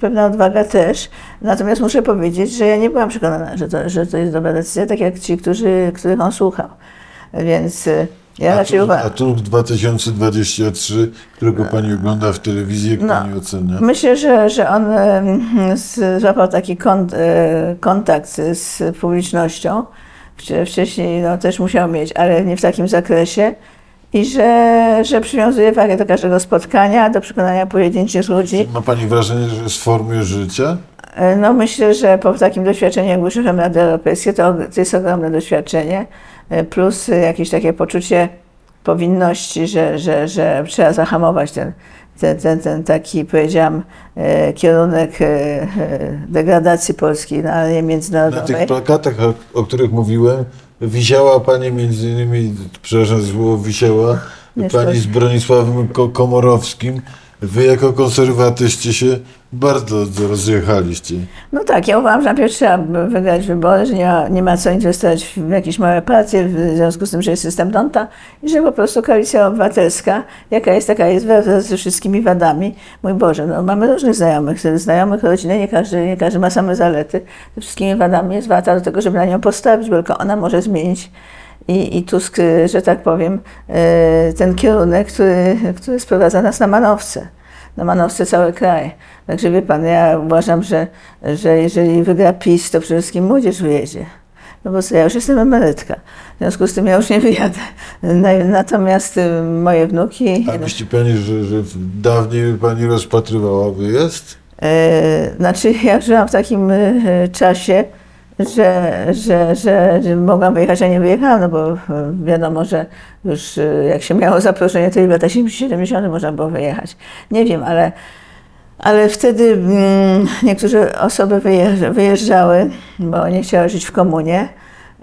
pewna odwaga też. Natomiast muszę powiedzieć, że ja nie byłam przekonana, że to, że to jest dobra decyzja, tak jak ci, którzy, których on słuchał. Więc ja a, tu, a tu 2023, którego pani ogląda w telewizji, jak No. pani ocenia? Myślę, że, że on złapał taki e, kontakt z publicznością. Wcze- Wcześniej no, też musiał mieć, ale nie w takim zakresie. I że, że przywiązuje wagę do każdego spotkania, do przekonania pojedynczych ludzi. Ma pani wrażenie, że jest w formie życia? E, No myślę, że po takim doświadczeniu jak był szefem Rady Europejskiej, to, to jest ogromne doświadczenie, plus jakieś takie poczucie powinności, że, że, że trzeba zahamować ten, ten, ten, ten taki, powiedziałam, e, kierunek e, e, degradacji Polski na arenie Na tych międzynarodowej. plakatach, o, o których mówiłem, wisiała pani między innymi, przepraszam, słowo wisiała, Nie pani z Bronisławem Ko- Komorowskim. Wy jako konserwatyści się bardzo rozjechaliście. No tak, ja uważam, że najpierw trzeba wygrać wybory, że nie ma, nie ma co inwestować w jakieś małe partie, w związku z tym, że jest system Donta i że po prostu koalicja obywatelska, jaka jest, taka jest ze wszystkimi wadami. Mój Boże, no mamy różnych znajomych, znajomych rodziny, nie każdy, nie każdy ma same zalety. Ze wszystkimi wadami jest warta do tego, żeby na nią postawić, bo tylko ona może zmienić i, i Tusk, że tak powiem, y, ten kierunek, który, który sprowadza nas na manowce. Na manowce cały kraj. Także wie pan, ja uważam, że, że jeżeli wygra PiS, to przede wszystkim młodzież wyjedzie. No bo ja już jestem emerytka. W związku z tym ja już nie wyjadę. Na- Natomiast y, moje wnuki. A myśli pani, że, że dawniej pani rozpatrywała wyjazd? E, znaczy, ja żyłam w takim e, czasie, że, że, że, że mogłam wyjechać, a nie wyjechałam, no bo e, wiadomo, że już e, jak się miało zaproszenie, to i w latach 70 można było wyjechać. Nie wiem, ale, ale wtedy mm, niektóre osoby wyjeżdż- wyjeżdżały, bo nie chciały żyć w komunie,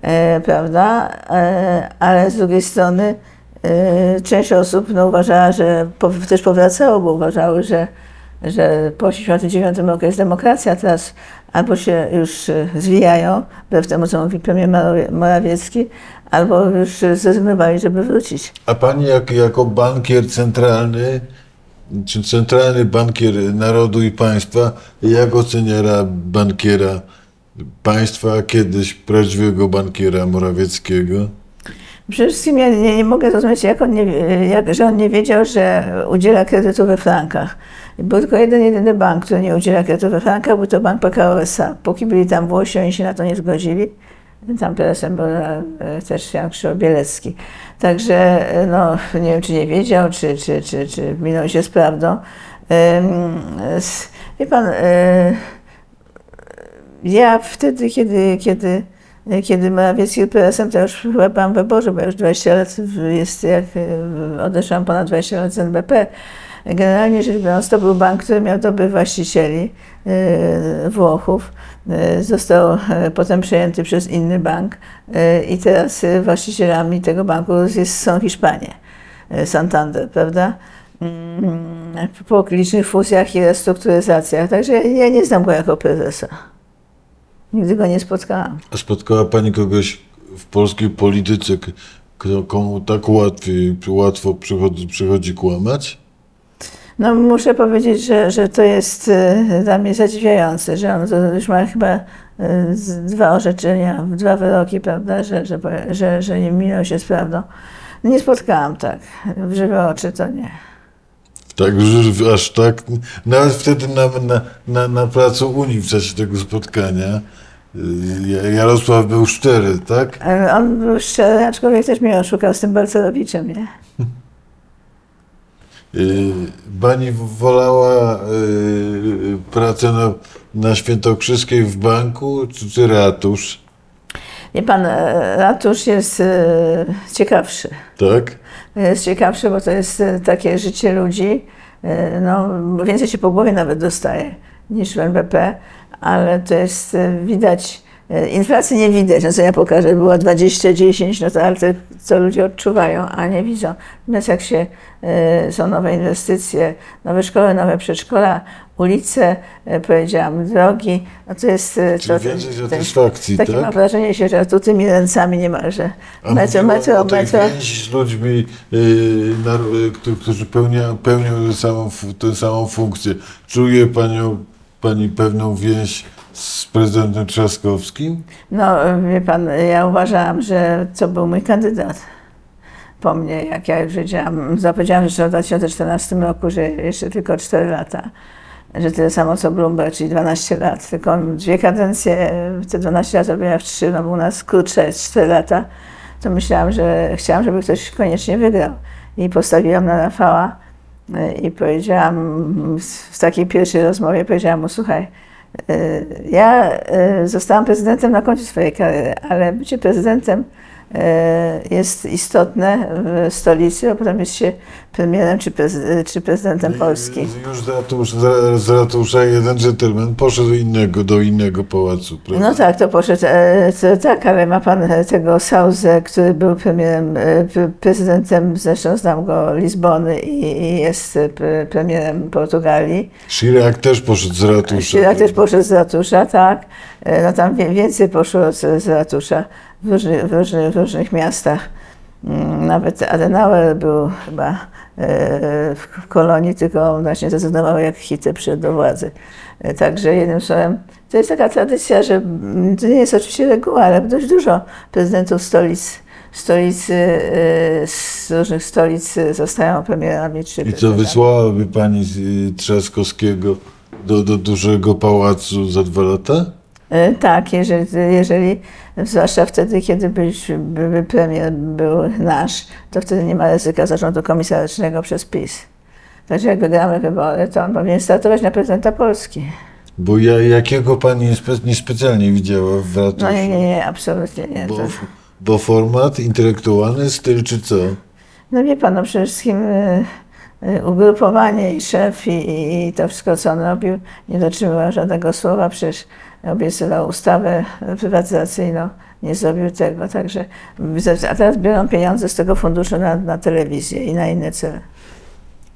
e, prawda? Ale z drugiej strony część osób no, uważała, że też powracało, bo uważały, że, że po 1989 roku jest demokracja, teraz albo się już e, zwijają, wbrew temu, co mówi premier Morawiecki, albo już zrezygnowali, żeby wrócić. A pani jak, jako bankier centralny, czy centralny bankier narodu i państwa, jak oceniara bankiera państwa, kiedyś prawdziwego bankiera Morawieckiego? Przede wszystkim ja nie, nie mogę zrozumieć, jak on nie, jak, że on nie wiedział, że udziela kredytu we frankach. Był tylko jeden, jedyny bank, który nie udziela kredytu we frankach, był to bank PKO SA. Póki byli tam Włosi, oni się na to nie zgodzili. Tam prezesem był e, też Jan Krzysztof Bielecki. Także e, no, nie wiem, czy nie wiedział, czy, czy, czy, czy minął się z prawdą. Wie pan, e, ja wtedy, kiedy, kiedy, kiedy Morawiecki był prezesem, to już chyba byłam w wyborze, bo już 20 lat jest, jak odeszłam ponad 20 lat z NBP. Generalnie rzecz biorąc, to był bank, który miał dobrych właścicieli, e, Włochów. E, Został e, potem przejęty przez inny bank i teraz właścicielami tego banku jest, są Hiszpanie, Santander, prawda? Mm, Po licznych fuzjach i restrukturyzacjach. Także ja, nie znam go jako prezesa. Nigdy go nie spotkałam. A spotkała pani kogoś w polskiej polityce, komu tak łatwiej, łatwo przychodzi, przychodzi kłamać? No muszę powiedzieć, że, że to jest e, dla mnie zadziwiające, że on już ma chyba e, z- dwa orzeczenia, dwa wyroki, prawda, że, że, że, że nie minął się z prawdą. Nie spotkałam tak. W żywe oczy to nie. Tak, aż tak. Nawet wtedy na, na, na, na placu Unii w czasie tego spotkania y, Jarosław był szczery, tak? Ale On był szczery, aczkolwiek też mnie oszukał z tym Balcerowiczem, nie? Y, Pani wolała y, pracę na, na Świętokrzyskiej w banku, czy, czy ratusz, Wie pan, e, ratusz jest e, ciekawszy. tak? jest ciekawsze, bo to jest e, takie życie ludzi. No, więcej się po głowie nawet dostaje niż w NBP, ale to jest widać. E, Inflacji nie widać, no co ja pokażę, była 20, 10, no to ale to, co ludzie odczuwają, a nie widzą. Natomiast jak się, e, są nowe inwestycje, nowe szkoły, nowe przedszkola, ulice, e, powiedziałam, drogi, no to jest... Czyli to, więcej satysfakcji, takie tak? mam wrażenie się, że tu tymi ręcami niemalże. A Metro, mówiła metro, o tej metro. więzi z ludźmi, yy, nar- y, którzy- którzy pełnia, pełnią tę samą, fu- tę samą funkcję. Czuje panią, pani pewną więź z prezydentem Trzaskowskim? No, wie pan, ja uważałam, że to był mój kandydat po mnie, jak ja już wiedziałam. Zapowiedziałam jeszcze w 2014 roku, że jeszcze tylko 4 lata, że tyle samo co Bloomberg, czyli 12 lat. Tylko dwie kadencje, te 12 lat robiła w 3, no bo u nas krótsze jest 4 lata. To myślałam, że chciałam, żeby ktoś koniecznie wygrał. I postawiłam na Rafała y, i powiedziałam w takiej pierwszej rozmowie, powiedziałam mu, słuchaj, ja y, zostałam prezydentem na końcu swojej kariery, ale bycie prezydentem y, jest istotne w stolicy, a potem jest się premierem czy, prezy- czy prezydentem Polski. Już z, ratusz, z, ratusza jeden dżentelmen poszedł innego, do innego pałacu, prawda? No tak, to poszedł, e, to, tak, ale ma pan e, tego Sauzę, który był premierem, e, pre- prezydentem, zresztą znam go, Lizbony i, i jest pre- premierem Portugalii. Chirac też poszedł z ratusza. Chirac też poszedł z ratusza, tak. No tam więcej poszło z, z ratusza w różnych, w, różnych, w różnych miastach. Mm, Nawet Adenauer był chyba w kolonii, tylko właśnie zrezygnował jak Hitler przyszedł do władzy. E, Także jednym słowem, to jest taka tradycja, że to nie jest oczywiście reguła, ale dość dużo prezydentów stolic, stolicy, e, z różnych stolic e, zostają premierami czy I co, wysłałaby pani y, Trzaskowskiego do, do dużego pałacu za dwa lata? E, Tak, jeżeli, jeżeli, zwłaszcza wtedy, kiedy byś, by, premier był nasz, to wtedy nie ma ryzyka zarządu komisarycznego przez PiS. Także jak wygramy wybory, to on powinien startować na prezydenta Polski. Bo ja, jakiego pani niespe, niespecjalnie widziała w ratuszu? No nie, nie, nie, absolutnie nie. Bo, To, bo format intelektualny, styl czy co? no wie pan, no przede wszystkim y, y, ugrupowanie i szef i, i to wszystko, co on robił, nie dotrzymywał żadnego słowa, przecież obiecywał ustawę prywatyzacyjną, nie zrobił tego, także a teraz biorą pieniądze z tego funduszu na, na telewizję i na inne cele.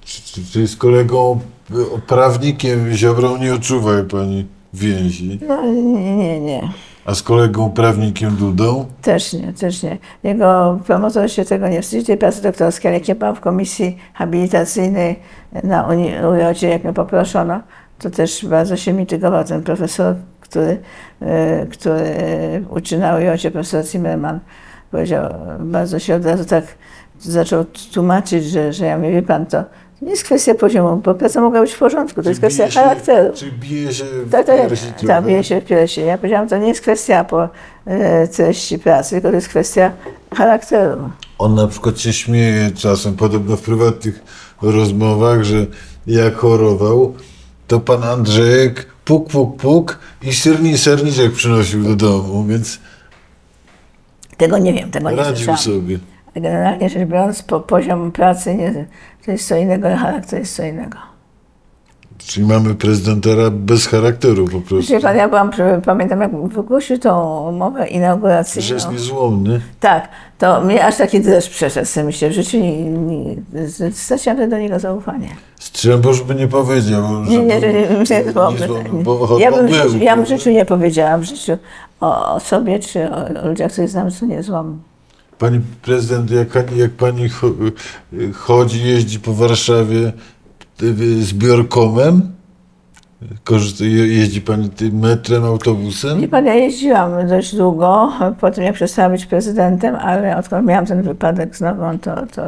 Czy, czy, z kolegą y, prawnikiem Ziobrą nie odczuwa pani więzi? No nie, nie, nie. A z kolegą prawnikiem Dudą? Też nie, też nie. Jego promotor się tego nie wstydzi, tej pracy doktorskiej, ale jak nie pan w komisji habilitacyjnej na Uni- jak mnie poproszono, to też bardzo się mitygował ten profesor, który, e, który uczy na UJ, profesor Zimmerman. Powiedział, bardzo się od razu tak zaczął tłumaczyć, że, że ja mówię, wie pan, to nie jest kwestia poziomu, bo praca mogła być w porządku, to jest kwestia się- charakteru. Czy bije się w Tak, tak, piersi tak, bije się w piersi. Ja powiedziałam, to nie jest kwestia po e, treści pracy, tylko to jest kwestia charakteru. On na przykład się śmieje czasem, podobno w prywatnych rozmowach, że jak chorował, to pan Andrzejek puk, puk, puk i syrni serniczek przynosił do domu, więc Tego nie wiem, tego nie radził słyszałam. sobie. Generalnie rzecz biorąc, po, poziom pracy nie, to jest co innego, charakter jest co innego. Czyli mamy prezydentera bez charakteru po prostu. Wie pan, ja byłam, pamiętam jak wygłosił tą umowę Że jest inauguracyjną. niezłomny. Tak, to mnie aż taki dreszcz przeszedł sobie myślę, w życiu nie, nie, z- straciłam do niego zaufanie. Strzembosz by nie powiedział, że Nie, nie, nie, nie, nie, niezłomny, nie, bo ja, bym był, ja bym w życiu nie powiedziałam w życiu o, o sobie czy o, o ludziach, których znam, co nie złam. Pani prezydent, jak, jak pani cho- chodzi, jeździ po Warszawie y, z biorkomem? Korzysta, je- jeździ pani tym metrem, autobusem? Wie pan, ja jeździłam dość długo, po tym jak przestałam być prezydentem, ale odkąd miałam ten wypadek z nogą, to, to,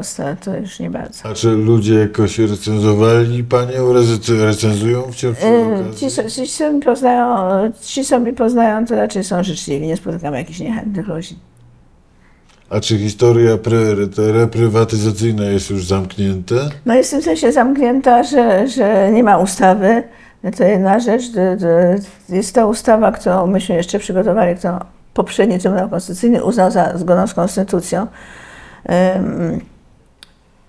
to już nie bardzo. A czy ludzie jakoś recenzowali panią, Rece- recenzują przy Yy, okazji? Ci, ci, co mnie poznają, ci, co mnie poznają, to raczej są życzliwi, nie spotykam jakichś niechętnych ludzi. A czy historia pre, reprywatyzacyjna jest już zamknięta? No jest w tym sensie zamknięta, że, że nie ma ustawy. To jedna rzecz. Jest to ustawa, którą myśmy jeszcze przygotowali, którą poprzedni Trybunał Konstytucyjny uznał za zgodną z konstytucją.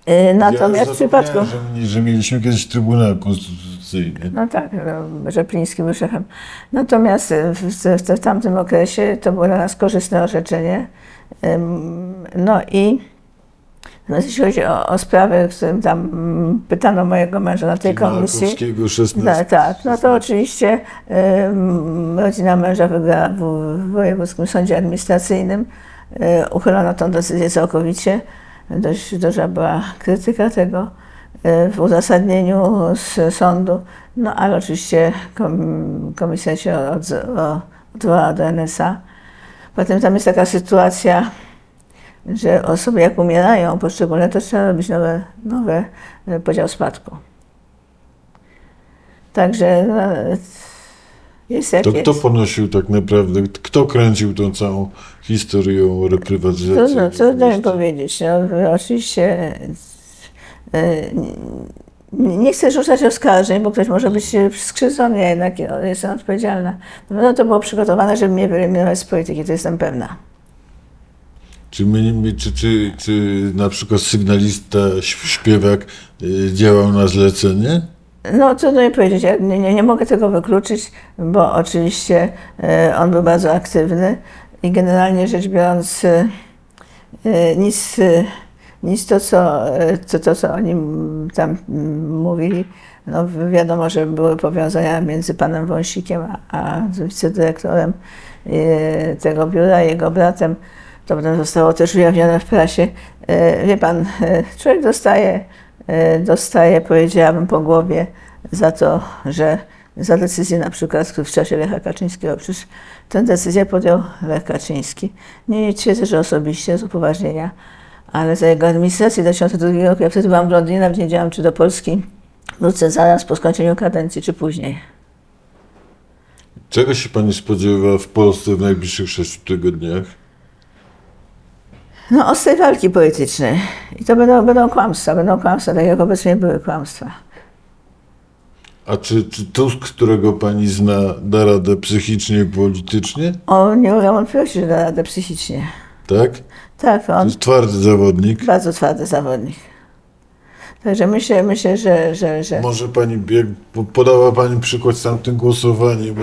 Y, Natomiast ja w przypadku... Że, że mieliśmy kiedyś Trybunał Konstytucyjny. No tak, no, Rzepliński był szefem. Natomiast w, w, w tamtym okresie to było dla nas korzystne orzeczenie. No i no, jeśli chodzi o, o sprawę, którym tam mm, pytano mojego męża na tej komisji. Malkowskiego 16. No, tak, no to oczywiście ym, rodzina męża wygrała w, w Wojewódzkim Sądzie Administracyjnym. Y, uchylono tą decyzję całkowicie. Dość duża była krytyka tego y, w uzasadnieniu z sądu, no ale oczywiście kom, komisja się odwołała do NSA. Potem tam jest taka sytuacja, że osoby jak umierają poszczególne, to trzeba robić nowe, nowe y, podział spadku. Także no, jest jak To jest. kto ponosił tak naprawdę, kto kręcił tą całą historię reprywatyzacji? Trudno, trudno mi powiedzieć. No, oczywiście y, nie chcę rzucać oskarżeń, bo ktoś może być skrzywdzony, ja jednak jestem odpowiedzialna. No to było przygotowane, żeby mnie wyeliminować z polityki, to jestem pewna. Czy, my, czy, czy, czy na przykład sygnalista, śp- śpiewak y, działał na zlecenie? No trudno mi powiedzieć, ja nie, nie, nie mogę tego wykluczyć, bo oczywiście e, on był bardzo aktywny i generalnie rzecz biorąc e, e, nic, e, nic to, co, to, to, co oni tam mówili, no wiadomo, że były powiązania między panem Wąsikiem a, a wicedyrektorem e, tego biura, jego bratem. To potem zostało też ujawnione w prasie. E, Wie pan, e, człowiek dostaje, dostaje, powiedziałabym, po głowie za to, że za decyzję na przykład w czasie Lecha Kaczyńskiego. Przecież tę decyzję podjął Lech Kaczyński. Nie twierdzę, że osobiście z upoważnienia, ale za jego administrację do 2002 roku, ja wtedy byłam w Londynie, nawet nie wiedziałam, czy do Polski wrócę zaraz po skończeniu kadencji, czy później. Czego się pani spodziewa w Polsce w najbliższych sześciu tygodniach? No, ostrej walki politycznej. I to będą, będą kłamstwa, będą kłamstwa, tak jak obecnie były kłamstwa. A czy, czy Tusk, którego pani zna, da radę psychicznie i politycznie? On nie ulega wątpliwości, że da radę psychicznie. Tak? Tak, To on jest twardy zawodnik. bardzo twardy zawodnik. Także myślę, myślę że, że, że Może pani, po- podała pani przykład z tamtym głosowaniem,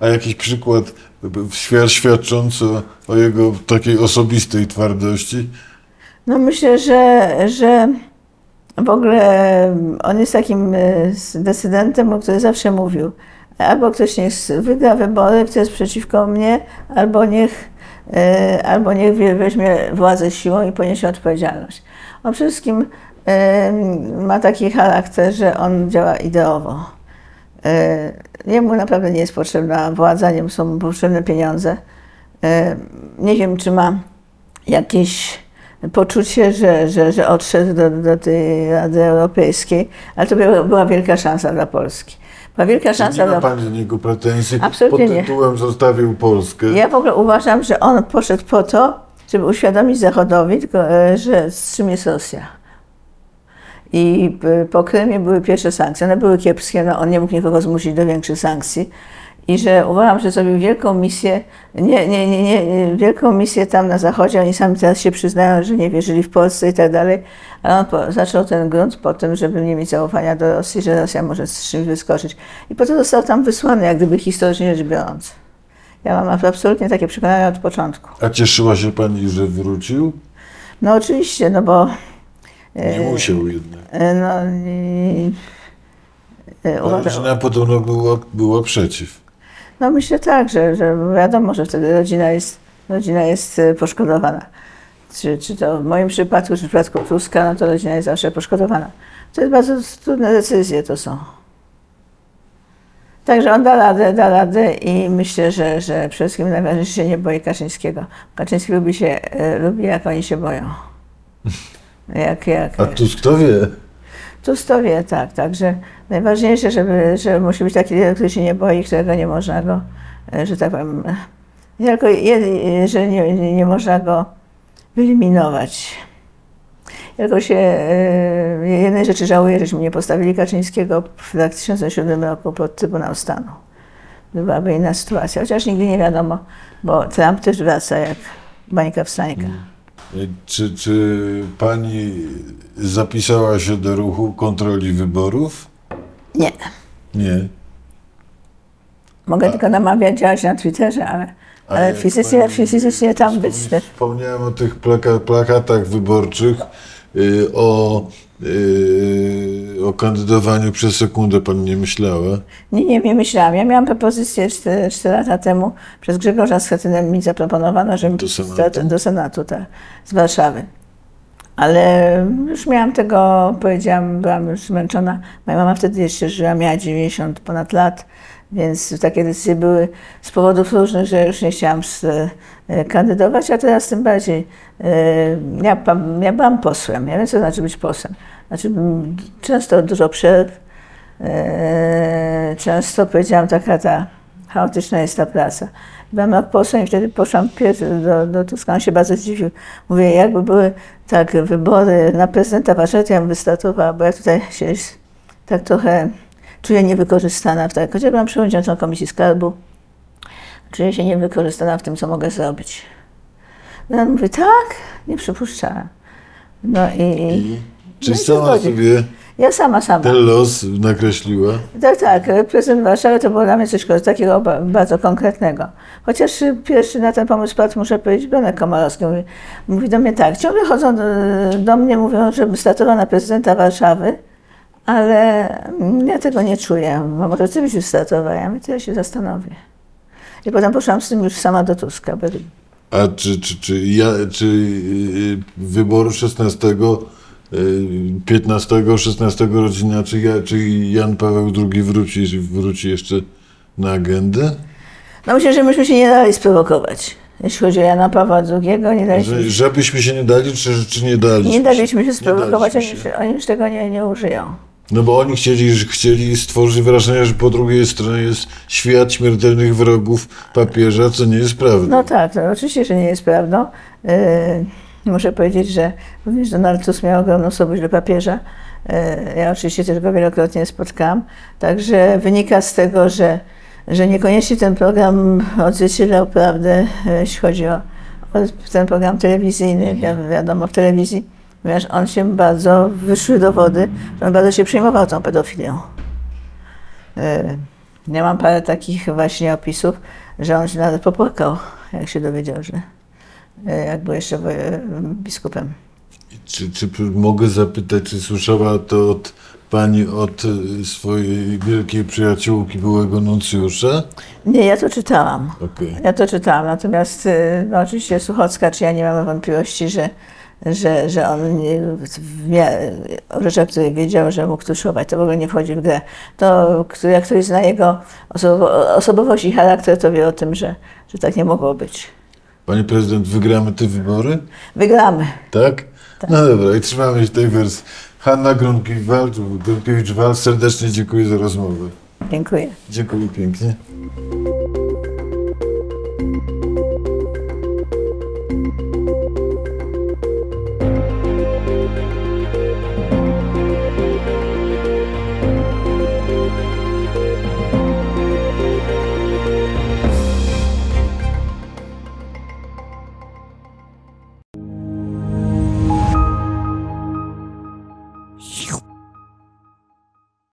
a jakiś przykład świad- świadczący o- jego takiej osobistej twardości? No myślę, że, że w ogóle on jest takim e, decydentem, który zawsze mówił, albo ktoś niech wygra wybory, kto jest przeciwko mnie, albo niech, albo niech weźmie władzę siłą i poniesie odpowiedzialność. On wszystkim e, ma taki charakter, że on działa ideowo. E, Jemu naprawdę nie jest potrzebna władza, nie są potrzebne pieniądze. E, Nie wiem, czy ma jakieś poczucie, że, że, że odszedł do, do tej Rady Europejskiej, ale to była wielka szansa dla Polski. Była wielka Nie szansa ma dla pani do niego pretensji? Absolutnie Pod nie. tytułem zostawił Polskę. Ja w ogóle uważam, że on poszedł po to, żeby uświadomić Zachodowi, tylko, e, że z czym jest Rosja. I p- po Krymie były pierwsze sankcje. One były kiepskie, no on nie mógł nikogo zmusić do większych sankcji. I że uważam, że zrobił wielką misję, nie, nie, nie, nie, wielką misję tam na Zachodzie. Oni sami teraz się przyznają, że nie wierzyli w Polsce i tak dalej. Ale on po, zaczął ten grunt po tym, żeby nie mieć zaufania do Rosji, że Rosja może z czymś wyskoczyć. I potem został tam wysłany, jak gdyby historycznie rzecz biorąc. Ja mam absolutnie takie przekonanie od początku. A cieszyła się pani, że wrócił? No oczywiście, no bo Nie musiał jednak. e, no, i, e, Ale uważam, rodzina podobno była, była przeciw. No myślę tak, że, że wiadomo, że wtedy rodzina jest, rodzina jest e, poszkodowana. Czy, czy to w moim przypadku, czy w przypadku Tuska, no to rodzina jest zawsze poszkodowana. To jest bardzo trudne decyzje to są. Także on da radę, da radę i myślę, że, że przede wszystkim najważniejsze się nie boi Kaczyńskiego. Kaczyński lubi się, e, lubi jak oni się boją. Jak, jak, A Tusk to wie. Tusk to wie, tak. Także najważniejsze, żeby, że musi być taki lider, który się nie boi, którego nie można go, e, że tak powiem, nie tylko, że nie, nie, nie można go wyeliminować. Ja Tylko się e, jednej rzeczy żałuję, żeśmy nie postawili Kaczyńskiego w 2007 roku pod Trybunał Stanu. Byłaby inna sytuacja, chociaż nigdy nie wiadomo, bo Trump też wraca jak bańka wstańka. Czy, czy pani zapisała się do ruchu kontroli wyborów? Nie. Nie. Mogę tylko namawiać działać na Twitterze, ale, ale jak fizycznie, pani- fizycznie tam być. Wspomniałem o tych plaka, plakatach wyborczych, y, o, y, o kandydowaniu przez sekundę pani nie myślała. Nie, nie, nie myślałam. Ja miałam propozycję 4, lata temu przez Grzegorza Schetynem mi zaproponowano, żebym Do Senatu? do Senatu tak, z Warszawy. Ale już miałam tego, powiedziałam, byłam już zmęczona. Moja mama wtedy jeszcze żyła, miała 90 ponad lat, więc takie decyzje były z powodów różnych, że już nie chciałam e, kandydować, a teraz tym bardziej. E, ja, ja byłam posłem, ja wiem, co znaczy być posłem. Znaczy, często dużo przerw, e, często powiedziałam, taka ta chaotyczna jest ta praca. Byłam rok posłem i wtedy poszłam do, do Tuska, on się bardzo zdziwił. Mówię, jakby były tak wybory na prezydenta Warszawy, ja bym wystartowała, bo ja tutaj się tak trochę czuję niewykorzystana, w tak, chociaż byłam przewodniczącą Komisji Skarbu, czuję się niewykorzystana w tym, co mogę zrobić. No on mówi, tak, nie przypuszczałam. No i, i Czyli No sama zgodzi. sobie ja sama, sama. ten los nakreśliła. Tak, tak. Prezydent Warszawy to było dla mnie coś takiego ba- bardzo konkretnego. Chociaż y, pierwszy na ten pomysł padł, muszę powiedzieć, Benek Komorowski. Mówi, mówi do mnie tak, ciągle chodzą do, do mnie, mówią, żebym startował na prezydenta Warszawy, ale ja tego nie czuję. Bo może ty byś startował, ja mówię, to ja się zastanowię. I potem poszłam z tym już sama do Tuska. bo- A czy, czy, czy, ja, czy yy, wyboru 16, yy, 15, 16 rodzina, czy, ja, czy Jan Paweł II wróci, wróci jeszcze na agendę? No myślę, że myśmy się nie dali sprowokować. Jeśli chodzi o Jana Pawła II, nie daliśmy Że, żebyśmy się nie dali, czy, czy nie daliśmy? Nie daliśmy się sprowokować, oni, daliśmy się. oni już tego nie, nie użyją. No bo oni chcieli, chcieli stworzyć wrażenie, że po drugiej stronie jest świat śmiertelnych wrogów papieża, co nie jest prawdą. No tak, to oczywiście, że nie jest prawdą. Yy, muszę powiedzieć, że również Donald Tusk miał ogromną słabość do papieża. E, Ja oczywiście też go wielokrotnie spotkałam. Także wynika z tego, że, że niekoniecznie ten program odzwierciedlał prawdę, e, jeśli chodzi o, o ten program telewizyjny, wi- wiadomo w telewizji, ponieważ on się bardzo, wyszły dowody, że on bardzo się przejmował tą pedofilią. E, Ja mam parę takich właśnie opisów, że on się nawet popłakał, jak się dowiedział, że jak był jeszcze biskupem. Czy, czy mogę zapytać, czy słyszała to od pani od swojej wielkiej przyjaciółki, byłego nuncjusza? Nie, ja to czytałam. Okej. Ja to czytałam, natomiast y, no, oczywiście Suchocka, czy ja nie mam wątpliwości, że, że, że on nie, o rzeczach, które wiedział, że mógł tuszować, to w ogóle nie wchodzi w grę. To jak ktoś zna jego osobo- osobowość i charakter, to wie o tym, że, że tak nie mogło być. Pani prezydent, wygramy te wybory? Wygramy. Tak? No dobra, i trzymamy się tej wersji. Hanna Grunkiewicz-Walcz, serdecznie dziękuję za rozmowę. Dziękuję. Dziękuję pięknie.